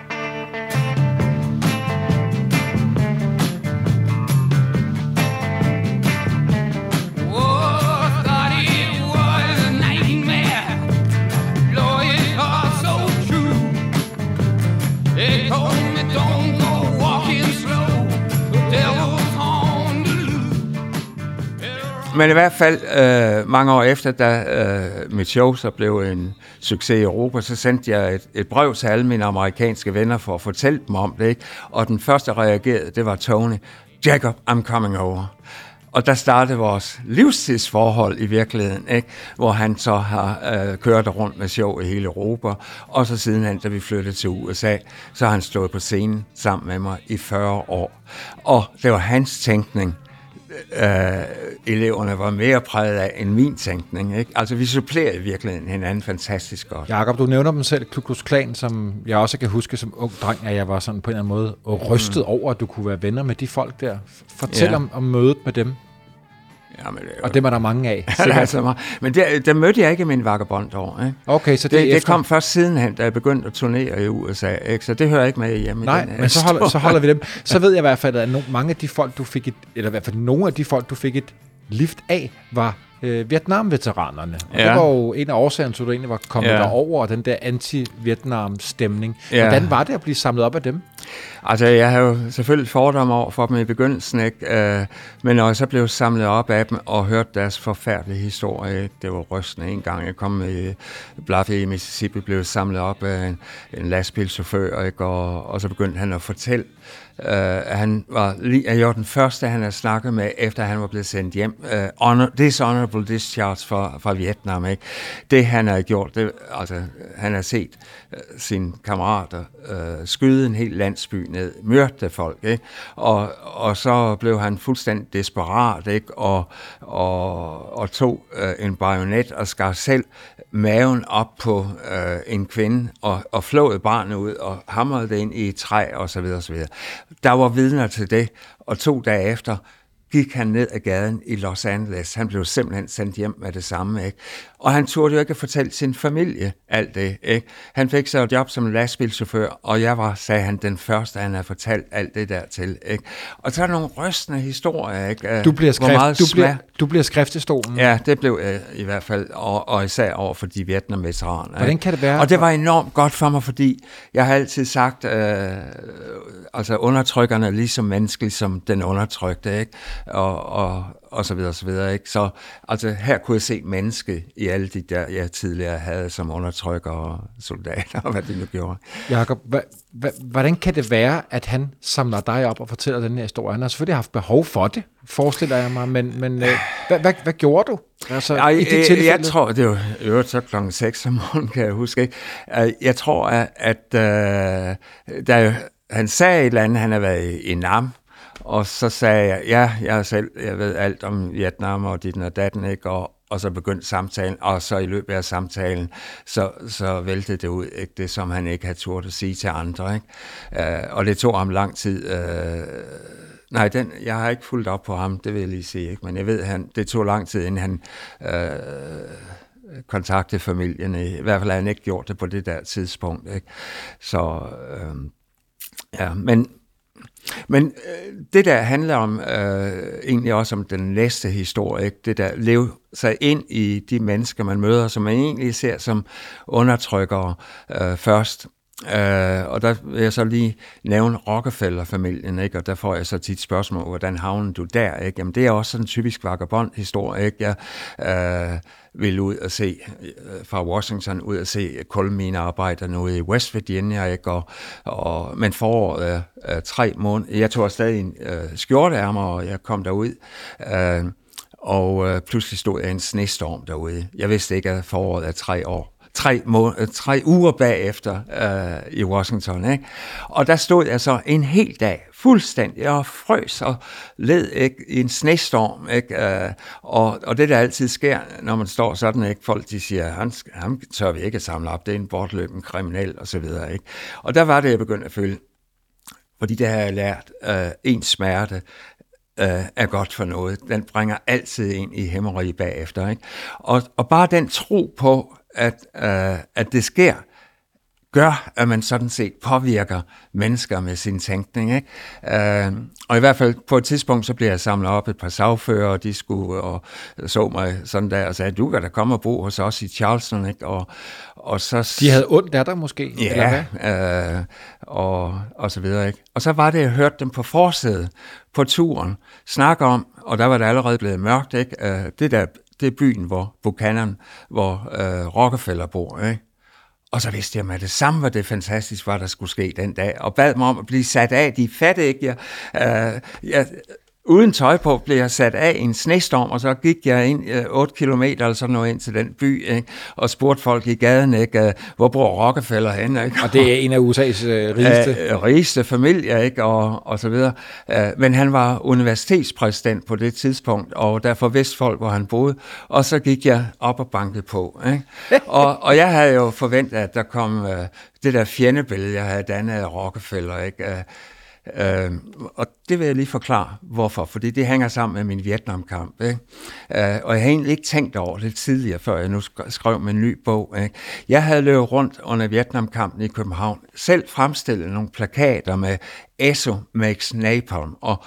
Men i hvert fald øh, mange år efter, da øh, mit show så blev en succes i Europa, så sendte jeg et, et brev til alle mine amerikanske venner for at fortælle dem om det. Ikke? Og den første, der reagerede, det var Tony. Jacob, I'm coming over. Og der startede vores livstidsforhold i virkeligheden, ikke? hvor han så har øh, kørt rundt med show i hele Europa. Og så sidenhen, da vi flyttede til USA, så har han stået på scenen sammen med mig i 40 år. Og det var hans tænkning, øh, eleverne var mere præget af end min tænkning. Ikke? Altså vi supplerer i virkeligheden hinanden fantastisk godt. Jakob, du nævner dem selv, Ku Klux Klan, som jeg også kan huske som ung dreng, at jeg var sådan på en eller anden måde rystet mm. over, at du kunne være venner med de folk der. Fortæl ja. om, om mødet med dem. Jamen, det, og dem er der mange af. altså meget. Men der, der mødte jeg ikke min vagabond over. Ikke? Okay, så det, det, det efter... kom først sidenhen, da jeg begyndte at turnere i USA. Ikke? Så det hører ikke med hjemme Nej, i den men så holder, så holder vi dem. Så ved jeg i hvert fald, at mange af de folk, du fik et, eller i hvert fald nogle af de folk, du fik et lift af, var øh, Vietnam-veteranerne. Og ja. det var jo en af årsagerne til, at du egentlig var kommet ja. derover, den der anti-Vietnam-stemning. Ja. Hvordan var det at blive samlet op af dem? Altså, jeg har jo selvfølgelig fordomme over for dem i begyndelsen, ikke? Øh, men når jeg så blev samlet op af dem og hørt deres forfærdelige historie, det var rystende en gang. Jeg kom i Bluff i Mississippi, blev samlet op af en, en lastbilchauffør, ikke? Og, og så begyndte han at fortælle, Uh, han var lige, jeg var den første, han har snakket med, efter han var blevet sendt hjem. Uh, honor, dishonorable discharge fra, fra Vietnam. Ikke? Det han har gjort, det, altså, han har set øh, sine kammerater øh, skyde en hel landsby ned, myrde folk. Ikke? Og, og så blev han fuldstændig desperat, ikke? Og, og, og tog øh, en bajonet og skar selv maven op på øh, en kvinde og, og flåede barnet ud og hamrede det ind i et træ og så videre, og så videre. Der var vidner til det, og to dage efter gik han ned ad gaden i Los Angeles. Han blev simpelthen sendt hjem med det samme. Ikke? Og han turde jo ikke fortælle sin familie alt det. Ikke? Han fik så et job som lastbilchauffør, og jeg var, sagde han, den første, han havde fortalt alt det der til. Ikke? Og så er der nogle rystende historier. Ikke? Du bliver, skrift, meget du, bliver, du bliver skriftestolen. Ja, det blev jeg i hvert fald, og, og især over for de Vietnam-veteraner. Hvordan kan det være? Og det var enormt godt for mig, fordi jeg har altid sagt, øh, altså undertrykkerne er lige så menneskelige som den undertrykte. Ikke? Og, og, og så videre, og så videre. Ikke? Så altså, her kunne jeg se menneske i alle de der, jeg tidligere havde som undertrykker og soldater, og hvad de nu gjorde. Jakob, hvordan kan det være, at han samler dig op og fortæller den her historie? Han har selvfølgelig haft behov for det, forestiller jeg mig, men, men øh, hvad, hvad, hvad gjorde du? Altså, Ej, i det jeg, jeg tror, det var øvrigt så klokken 6 om morgenen, kan jeg huske. Ikke? Jeg tror, at, at uh, der, han sagde et eller andet, han har været i Nam, og så sagde jeg, ja, jeg, selv, jeg ved alt om Vietnam og dit og datten, ikke? Og, og så begyndte samtalen, og så i løbet af samtalen, så, så væltede det ud, ikke? det som han ikke havde turt at sige til andre. Ikke? Øh, og det tog ham lang tid. Øh, nej, den, jeg har ikke fulgt op på ham, det vil jeg lige sige, ikke? men jeg ved, han, det tog lang tid, inden han øh, kontaktede familien. I hvert fald har han ikke gjort det på det der tidspunkt. Ikke? Så øh, ja, men men øh, det der handler om øh, egentlig også om den næste historie, ikke? det der leve sig ind i de mennesker, man møder, som man egentlig ser som undertrykkere øh, først. Øh, og der vil jeg så lige nævne Rockefeller-familien, ikke? og der får jeg så tit spørgsmål, hvordan havner du der? Ikke? Jamen, det er også sådan en typisk vagabond-historie. Ikke? Jeg øh, vil ud og se øh, fra Washington, ud og se kulminearbejderne ude i West Virginia, ikke? Og, og, men foråret er øh, tre måneder, jeg tog stadig en øh, skjorteærmer, og jeg kom derud, øh, og øh, pludselig stod jeg en snestorm derude. Jeg vidste ikke, at foråret er tre år tre, må, øh, tre uger bagefter øh, i Washington. Ikke? Og der stod jeg så en hel dag fuldstændig og frøs og led ikke, i en snestorm. Ikke? Øh, og, og det der altid sker, når man står sådan, ikke? folk de siger, han, han tør vi ikke samle op, det er en bortløben kriminel osv. Ikke? Og der var det, jeg begyndte at føle, fordi det har jeg lært, øh, en smerte, øh, er godt for noget. Den bringer altid ind i hæmmeri bagefter. Ikke? Og, og bare den tro på, at, øh, at det sker, gør, at man sådan set påvirker mennesker med sin tænkning. Ikke? Øh, og i hvert fald på et tidspunkt, så bliver jeg samlet op et par sagfører, og de skulle og så mig sådan der og sagde, du kan da komme og bo hos os i Charleston. Ikke? Og, og så, de havde ondt af dig måske? Ja, øh, og, og så videre. Ikke? Og så var det, jeg hørte dem på forsædet på turen snakke om, og der var det allerede blevet mørkt, ikke? Øh, det der det er byen, hvor Buchanan, hvor øh, Rockefeller bor. Ikke? Og så vidste jeg med det samme, hvad det fantastisk var, der skulle ske den dag, og bad mig om at blive sat af. De fattede ikke, jeg, øh, jeg uden tøj på blev jeg sat af i en snestorm, og så gik jeg ind øh, 8 km eller sådan noget ind til den by, ikke? og spurgte folk i gaden, ikke? Øh, hvor bor Rockefeller hen? Ikke? Og det er en af USA's øh, rigeste? Øh, rigeste familie, ikke? Og, og så videre. Øh, men han var universitetspræsident på det tidspunkt, og derfor vidste folk, hvor han boede. Og så gik jeg op og bankede på. Ikke? og, og jeg havde jo forventet, at der kom øh, det der fjendebillede, jeg havde dannet af Rockefeller, ikke? Øh, Øh, og det vil jeg lige forklare, hvorfor. Fordi det hænger sammen med min Vietnamkamp. Ikke? Øh, og jeg har egentlig ikke tænkt over det tidligere, før jeg nu skrev min ny bog. Ikke? Jeg havde løbet rundt under Vietnamkampen i København, selv fremstillet nogle plakater med ESO makes napalm, og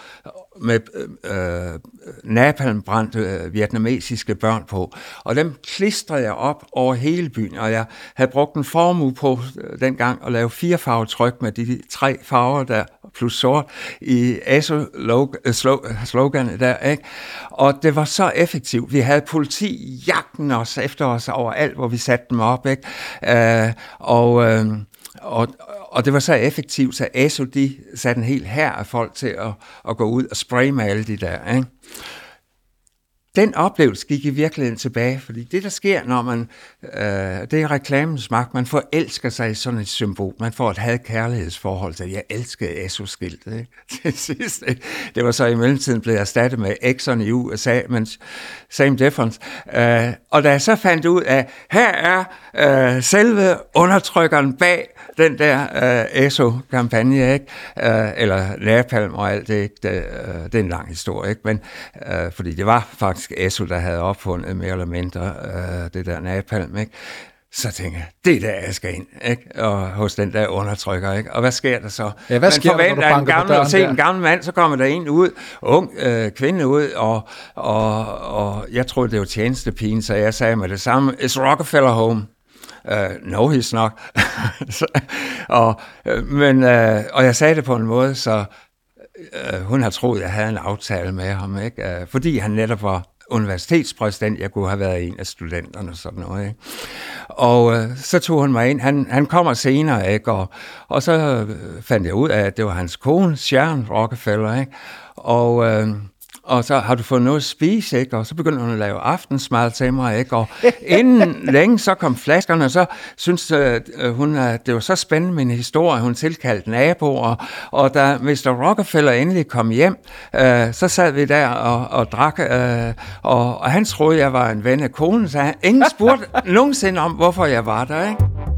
med øh, napalmbrændte øh, vietnamesiske børn på. Og dem klistrede jeg op over hele byen, og jeg havde brugt en formue på øh, dengang at lave fire med de tre farver der, plus sort, i ASO-sloganet øh, øh, der. Ikke? Og det var så effektivt. Vi havde politi jagten os efter os overalt, hvor vi satte dem op. Ikke? Øh, og, øh, og, og det var så effektivt, så ASO de satte en hel her af folk til at, at gå ud og spraye med alle de der. Ikke? Den oplevelse gik i virkeligheden tilbage, fordi det, der sker, når man, øh, det er reklamens magt, man forelsker sig i sådan et symbol, man får et had-kærlighedsforhold til, jeg elskede ESO-skiltet, ikke? til sidst. Det var så i mellemtiden blevet erstattet med Exxon i USA, men same difference. Øh, og da jeg så fandt ud af, her er øh, selve undertrykkeren bag den der øh, ESO-kampagne, ikke? Øh, eller Napalm og alt det, ikke? Det, øh, det er en lang historie, ikke? Men, øh, fordi det var faktisk ESO, der havde opfundet mere eller mindre øh, det der Napalm, ikke? Så tænker jeg, det er der, jeg skal ind, ikke? Og hos den der undertrykker, ikke? Og hvad sker der så? Ja, hvad sker der, når du en gammel, at se en gammel mand, så kommer der en ud, ung øh, kvinde ud, og, og, og jeg troede, det var tjenestepigen, så jeg sagde med det samme, is Rockefeller home? Uh, no, he's not. og, uh, men, uh, og jeg sagde det på en måde, så uh, hun har troet, at jeg havde en aftale med ham, ikke? Uh, fordi han netop var universitetspræsident. Jeg kunne have været en af studenterne og sådan noget. Ikke? Og øh, så tog hun mig ind. Han, han kommer senere, ikke? Og, og så øh, fandt jeg ud af, at det var hans kone, Sharon Rockefeller. Ikke? Og... Øh, og så har du fået noget at spise, ikke? Og så begyndte hun at lave aftensmad til mig, ikke? Og inden længe, så kom flaskerne, og så synes uh, hun, at det var så spændende en historie, hun tilkaldte naboer, og da Mr. Rockefeller endelig kom hjem, uh, så sad vi der og, og drak, uh, og, og han troede, jeg var en ven af konen, så han, ingen spurgte nogensinde om, hvorfor jeg var der, ikke?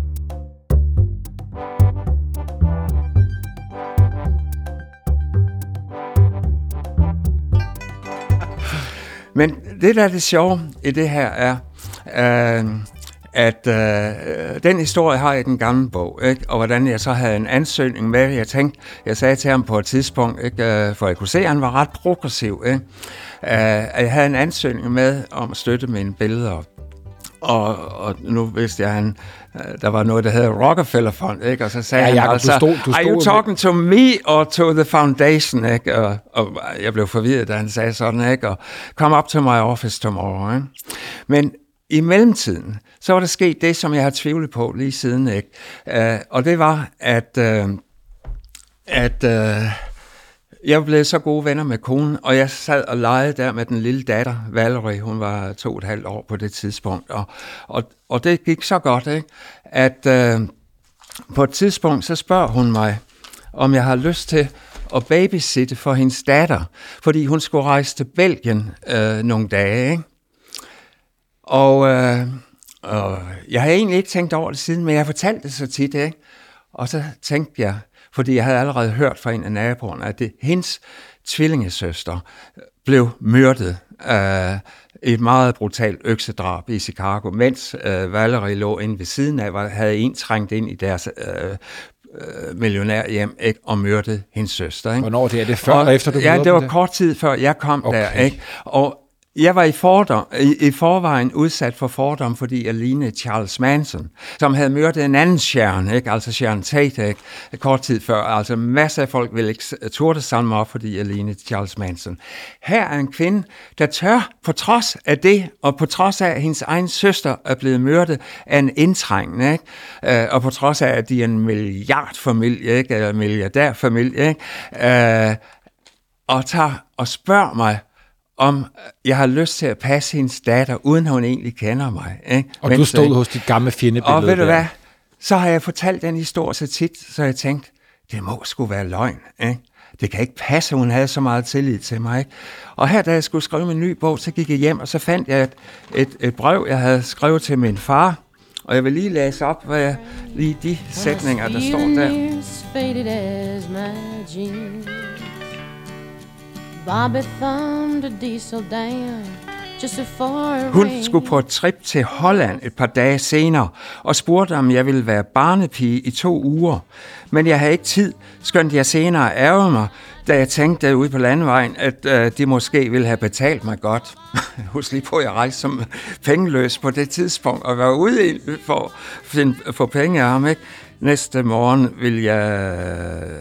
Men det, der er det sjove i det her, er, øh, at øh, den historie har jeg i den gamle bog, ikke? og hvordan jeg så havde en ansøgning med. Jeg tænkte, jeg sagde til ham på et tidspunkt, ikke? Øh, for jeg kunne se, at han var ret progressiv, ikke? Øh, at jeg havde en ansøgning med om at støtte mine billeder. Og, og nu vidste jeg, at han, der var noget, der hedder Rockefeller Fund, ikke? og så sagde ja, han Jacob, altså, du stod, du stod are you talking to me or to the foundation? Ikke? Og, og jeg blev forvirret, da han sagde sådan, ikke? og come up to my office tomorrow. Ikke? Men i mellemtiden, så var der sket det, som jeg har tvivlet på lige siden, ikke? Uh, og det var, at, uh, at uh, jeg blev så gode venner med konen, og jeg sad og legede der med den lille datter, Valerie, hun var to og et halvt år på det tidspunkt, og, og, og det gik så godt, ikke? at øh, på et tidspunkt, så spørger hun mig, om jeg har lyst til at babysitte for hendes datter, fordi hun skulle rejse til Belgien øh, nogle dage, ikke? Og, øh, og jeg har egentlig ikke tænkt over det siden, men jeg fortalte det så tit, ikke? Og så tænkte jeg, fordi jeg havde allerede hørt fra en af naboerne, at det, hendes tvillingesøster blev myrdet øh, et meget brutalt øksedrab i Chicago, mens øh, Valerie lå inde ved siden af, var, havde en trængt ind i deres øh, øh, millionærhjem ikke, og myrdet hendes søster. Ikke? Hvornår det er det før og, og efter du Ja, det var dem kort tid før jeg kom Okay. der. Ikke? Og jeg var i, fordom, i, i forvejen udsat for fordom, fordi jeg lignede Charles Manson, som havde myrdet en anden Sharon, ikke? altså Sharon Tate, ikke? kort tid før. Altså masser af folk ville ikke turde samle mig op, fordi jeg lignede Charles Manson. Her er en kvinde, der tør, på trods af det, og på trods af, at hendes egen søster er blevet myrdet af en indtrængende, ikke? Øh, og på trods af, at de er en milliardfamilie, ikke? eller milliardærfamilie, ikke? Øh, og tager og spørger mig, om jeg har lyst til at passe hendes datter, uden hun egentlig kender mig. Ikke? Og du Mens, stod hos dit gamle fjendebillede Og ved du hvad? Så har jeg fortalt den historie så tit, så jeg tænkte, det må sgu være løgn. Ikke? Det kan ikke passe, at hun havde så meget tillid til mig. Ikke? Og her, da jeg skulle skrive min ny bog, så gik jeg hjem, og så fandt jeg et, et, et brev, jeg havde skrevet til min far. Og jeg vil lige læse op, hvad jeg, lige de sætninger, der står der. Bobby thumbed a diesel down just before Hun skulle på et trip til Holland et par dage senere og spurgte, om jeg ville være barnepige i to uger. Men jeg havde ikke tid, skønt jeg senere ærgede mig, da jeg tænkte ude på landevejen, at øh, de måske ville have betalt mig godt. Husk lige på, at jeg rejste som pengeløs på det tidspunkt og var ude for at få penge af ham. Ikke? Næste morgen ville jeg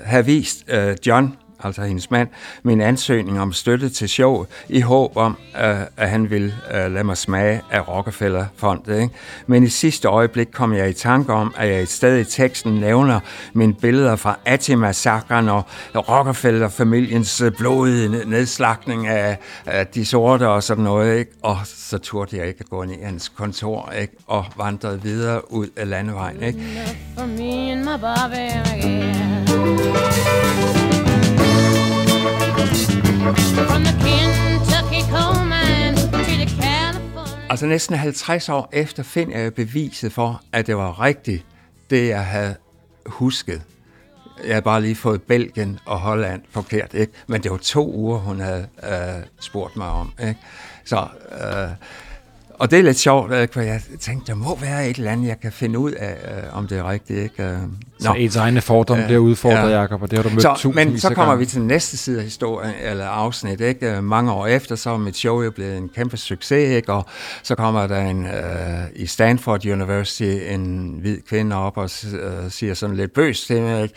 have vist øh, John, altså hendes mand, min ansøgning om støtte til showet, i håb om, øh, at han ville øh, lade mig smage af Rockefeller-fondet. Ikke? Men i sidste øjeblik kom jeg i tanke om, at jeg et sted i teksten nævner mine billeder fra Ati-massakren og Rockefeller-familiens øh, blodige nedslagning af, af de sorte og sådan noget. Ikke? Og så turde jeg ikke at gå ind i hans kontor ikke? og vandrede videre ud af landevejen. Ikke? For me and my Bobby again. From the Kentucky coal mine to the California. Altså næsten 50 år efter finder jeg beviset for, at det var rigtigt, det jeg havde husket. Jeg havde bare lige fået Belgien og Holland forkert, ikke? Men det var to uger, hun havde øh, spurgt mig om, ikke? Så, øh, og det er lidt sjovt, ikke? for jeg tænkte, der må være et eller andet, jeg kan finde ud af, øh, om det er rigtigt, ikke? Øh, Så ens egne fordomme Ja. bliver udfordret, Ja. Jacob, og det har du mødt så, tusindvis men så kommer gange. vi til den næste side af historien, eller afsnit, ikke? Øh, Mange år efter, så er mit show jo blevet en kæmpe succes, ikke? Og så kommer der en, øh, i Stanford University en hvid kvinde op og øh, siger sådan lidt bøs til mig, ikke?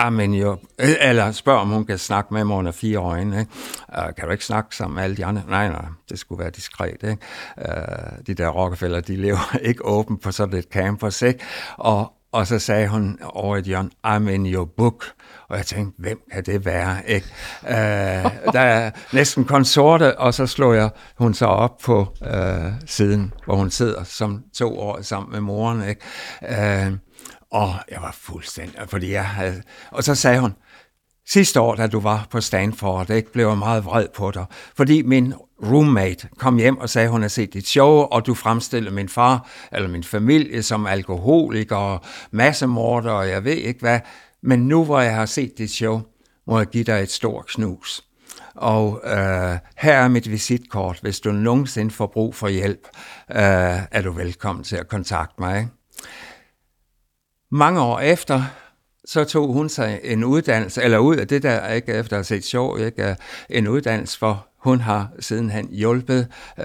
Ah, Amen jo, øh, eller spørger, om hun kan snakke med mig under fire øjne. Ikke? Uh, kan du ikke snakke sammen med alle de andre? Nej, nej, det skulle være diskret. Ikke? Uh, de der Rockefeller, de lever ikke åbent på sådan et campus. Ikke? Og, og så sagde hun over i et hjørne, ah, I'm in your book. Og jeg tænkte, hvem kan det være? Ikke? Uh, der er næsten konsorte, og så slog jeg hun så op på uh, siden, hvor hun sidder som to år sammen med moren. Ikke? Uh, og jeg var fuldstændig, fordi jeg havde... Og så sagde hun, sidste år, da du var på Stanford, ikke, blev jeg meget vred på dig, fordi min roommate kom hjem og sagde, hun har set dit show, og du fremstillede min far eller min familie som alkoholiker og massemorder, og jeg ved ikke hvad. Men nu, hvor jeg har set dit show, må jeg give dig et stort knus. Og øh, her er mit visitkort. Hvis du nogensinde får brug for hjælp, øh, er du velkommen til at kontakte mig. Ikke? Mange år efter, så tog hun sig en uddannelse, eller ud af det der, ikke efter at have set sjov, ikke, en uddannelse, for hun har sidenhen hjulpet øh,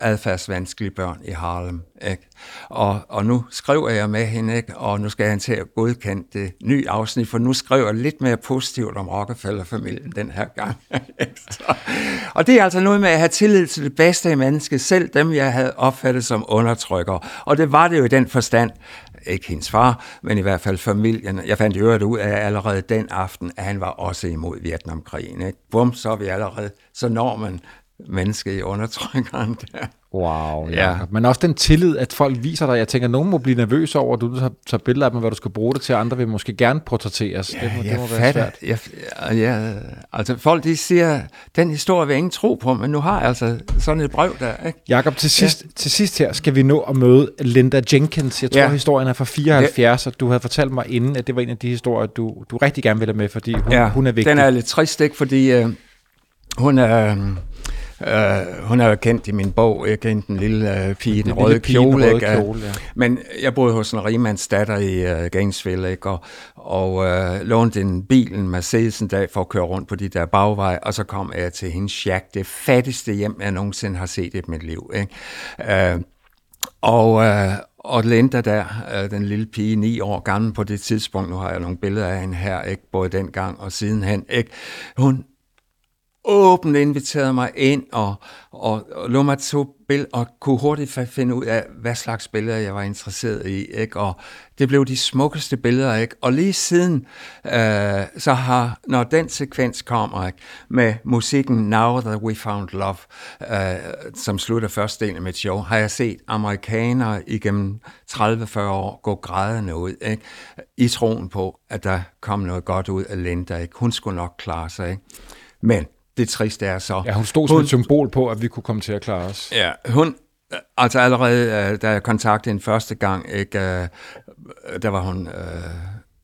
adfærdsvanskelige børn i Harlem. Ikke? Og, og nu skriver jeg med hende, ikke? og nu skal han til at godkende det nye afsnit, for nu skriver jeg lidt mere positivt om Rockefeller-familien den her gang. Så- og det er altså noget med at have tillid til det bedste i mennesket, selv dem, jeg havde opfattet som undertrykkere. Og det var det jo i den forstand, ikke hendes far, men i hvert fald familien. Jeg fandt i øvrigt ud af allerede den aften, at han var også imod Vietnamkrigen. Ikke? Bum, så er vi allerede, så når man menneske i undertrykkeren der. Wow, Ja. Jacob. Men også den tillid, at folk viser dig. Jeg tænker, at nogen må blive nervøse over, at du tager, billeder af dem, hvad du skal bruge det til. Andre vil måske gerne portrætteres. det må, det jeg må være fatter, svært. jeg, jeg, altså folk de siger, den historie vil ingen tro på, men nu har jeg altså sådan et brev der, ikke? Jakob, til sidst, ja. til sidst her skal vi nå at møde Linda Jenkins. Jeg tror, ja. Ja. historien er fra 74, og du havde fortalt mig inden, at det var en af de historier, du, du rigtig gerne ville med, fordi hun, ja, hun er vigtig. Den er lidt trist, ikke? Fordi øh, hun er... Øh, Uh, hun er jo kendt i min bog, ikke? Den lille uh, pige den, Den røde lille pige den kjole. røde ikke? kjole, ja. Men jeg boede hos en rigmands datter i uh, Gainesville, ikke? og, og uh, lånte en bil, en Mercedes en dag, for at køre rundt på de der bagveje, og så kom jeg til hendes shack, det fattigste hjem, jeg nogensinde har set i mit liv. Ikke? Uh, og, øh, og Linda der, øh, den lille pige, ni år gammel på det tidspunkt, nu har jeg nogle billeder af hende her, ikke? både dengang og sidenhen, ikke? hun åbent inviterede mig ind og, og, og lå mig to billeder, og kunne hurtigt finde ud af, hvad slags billeder jeg var interesseret i. Ikke? Og det blev de smukkeste billeder. Ikke? Og lige siden, øh, så har, når den sekvens kommer ikke? med musikken Now That We Found Love, øh, som slutter første del af mit show, har jeg set amerikanere igennem 30-40 år gå grædende ud, ikke? i troen på, at der kom noget godt ud af Linda. Ikke? Hun skulle nok klare sig. Ikke? Men det triste er så... Ja, hun stod som et symbol på, at vi kunne komme til at klare os. Ja, hun, altså allerede, øh, da jeg kontaktede hende første gang, ikke, øh, der var hun, øh,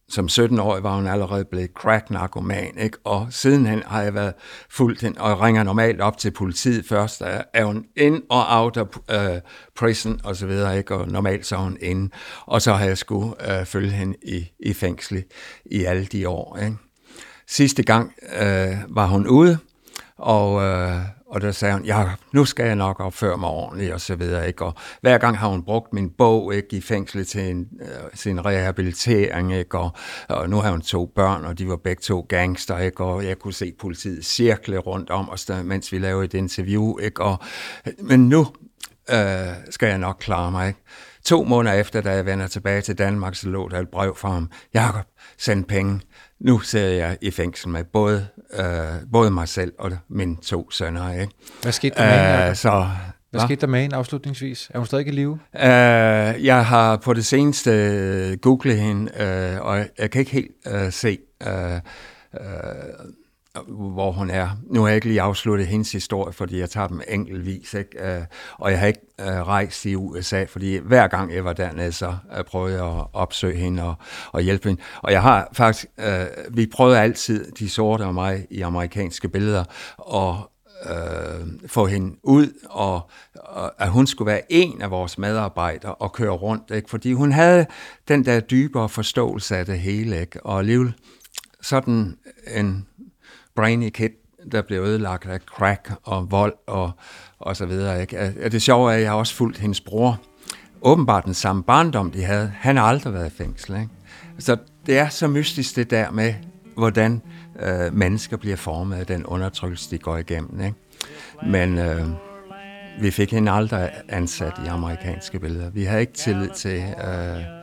som 17-årig var hun allerede blevet crack-narkoman, ikke? og sidenhen har jeg været fuldt hende, og ringer normalt op til politiet først, er, er hun in og out af øh, prison og så videre, ikke? og normalt så er hun inde, og så har jeg skulle øh, følge hende i, i fængsel i alle de år. Ikke? Sidste gang øh, var hun ude, og, øh, og der sagde hun, ja, nu skal jeg nok opføre mig ordentligt, og så videre, ikke? Og hver gang har hun brugt min bog, ikke, i fængslet til en, øh, sin rehabilitering, ikke? Og, og nu har hun to børn, og de var begge to gangster, ikke? Og jeg kunne se politiet cirkle rundt om os, der, mens vi lavede et interview, ikke? Og, men nu øh, skal jeg nok klare mig, ikke? To måneder efter, da jeg vender tilbage til Danmark, så lå der et brev fra ham. Jakob, send penge. Nu sidder jeg i fængsel med både, øh, både mig selv og mine to sønner. Ikke? Hvad skete der med hende, Øh, Jacob? så, Hvad hva? skete der med hende afslutningsvis? Er hun stadig i live? Øh, jeg har på det seneste øh, googlet hende, øh, og jeg kan ikke helt øh, se, øh, øh, Øh, hvor hun er. Nu har jeg ikke lige afsluttet hendes historie, fordi jeg tager dem enkeltvis, ikke? Øh, og jeg har ikke øh, rejst i USA, fordi hver gang jeg var dernede, så prøvede jeg at opsøge hende og, og hjælpe hende. Og jeg har faktisk, øh, vi prøvede altid, de sorte og mig, i amerikanske billeder, og øh, få hende ud, og, og at hun skulle være en af vores medarbejdere og køre rundt, ikke? fordi hun havde den der dybere forståelse af det hele, ikke? og alligevel sådan en brainy kid, der blev ødelagt af crack og vold og, og så videre. Ikke? Og det sjove er, at jeg har også fulgt hendes bror. Åbenbart den samme barndom, de havde. Han har aldrig været i fængsel. Ikke? Så det er så mystisk det der med, hvordan øh, mennesker bliver formet af den undertrykkelse, de går igennem. Ikke? Men øh, vi fik hende aldrig ansat i amerikanske billeder. Vi havde ikke tillid til, øh,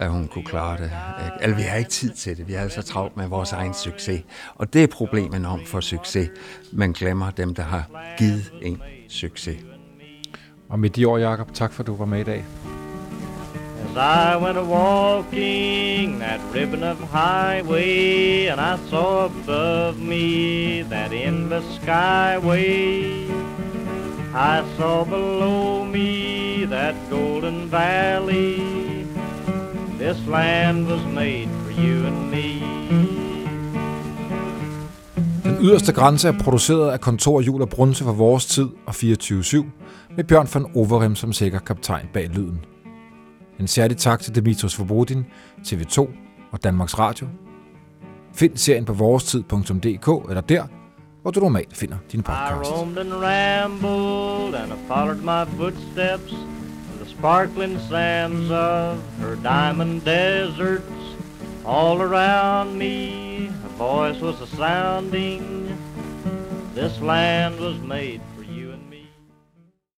at hun kunne klare det. Ikke? Eller vi har ikke tid til det. Vi havde så travlt med vores egen succes. Og det er problemet om for succes. Man glemmer dem, der har givet en succes. Og med de ord, Jacob, tak for, at du var med i dag. As I went a walking that ribbon of highway, and I saw above me that endless skyway. I saw below me that golden valley. This land was made for you and me. Den yderste grænse er produceret af Kontor Jul og Brunse for vores tid og 24-7, med Bjørn von Overem som sikker kaptajn bag lyden. En særlig tak til Dimitros Forbodin, TV2 og Danmarks Radio. Find serien på vorestid.dk eller der, hvor du normalt finder dine I podcasts. roamed and rambled and I followed my footsteps sparkling sands of her diamond deserts. All around me, a voice was a sounding. This land was made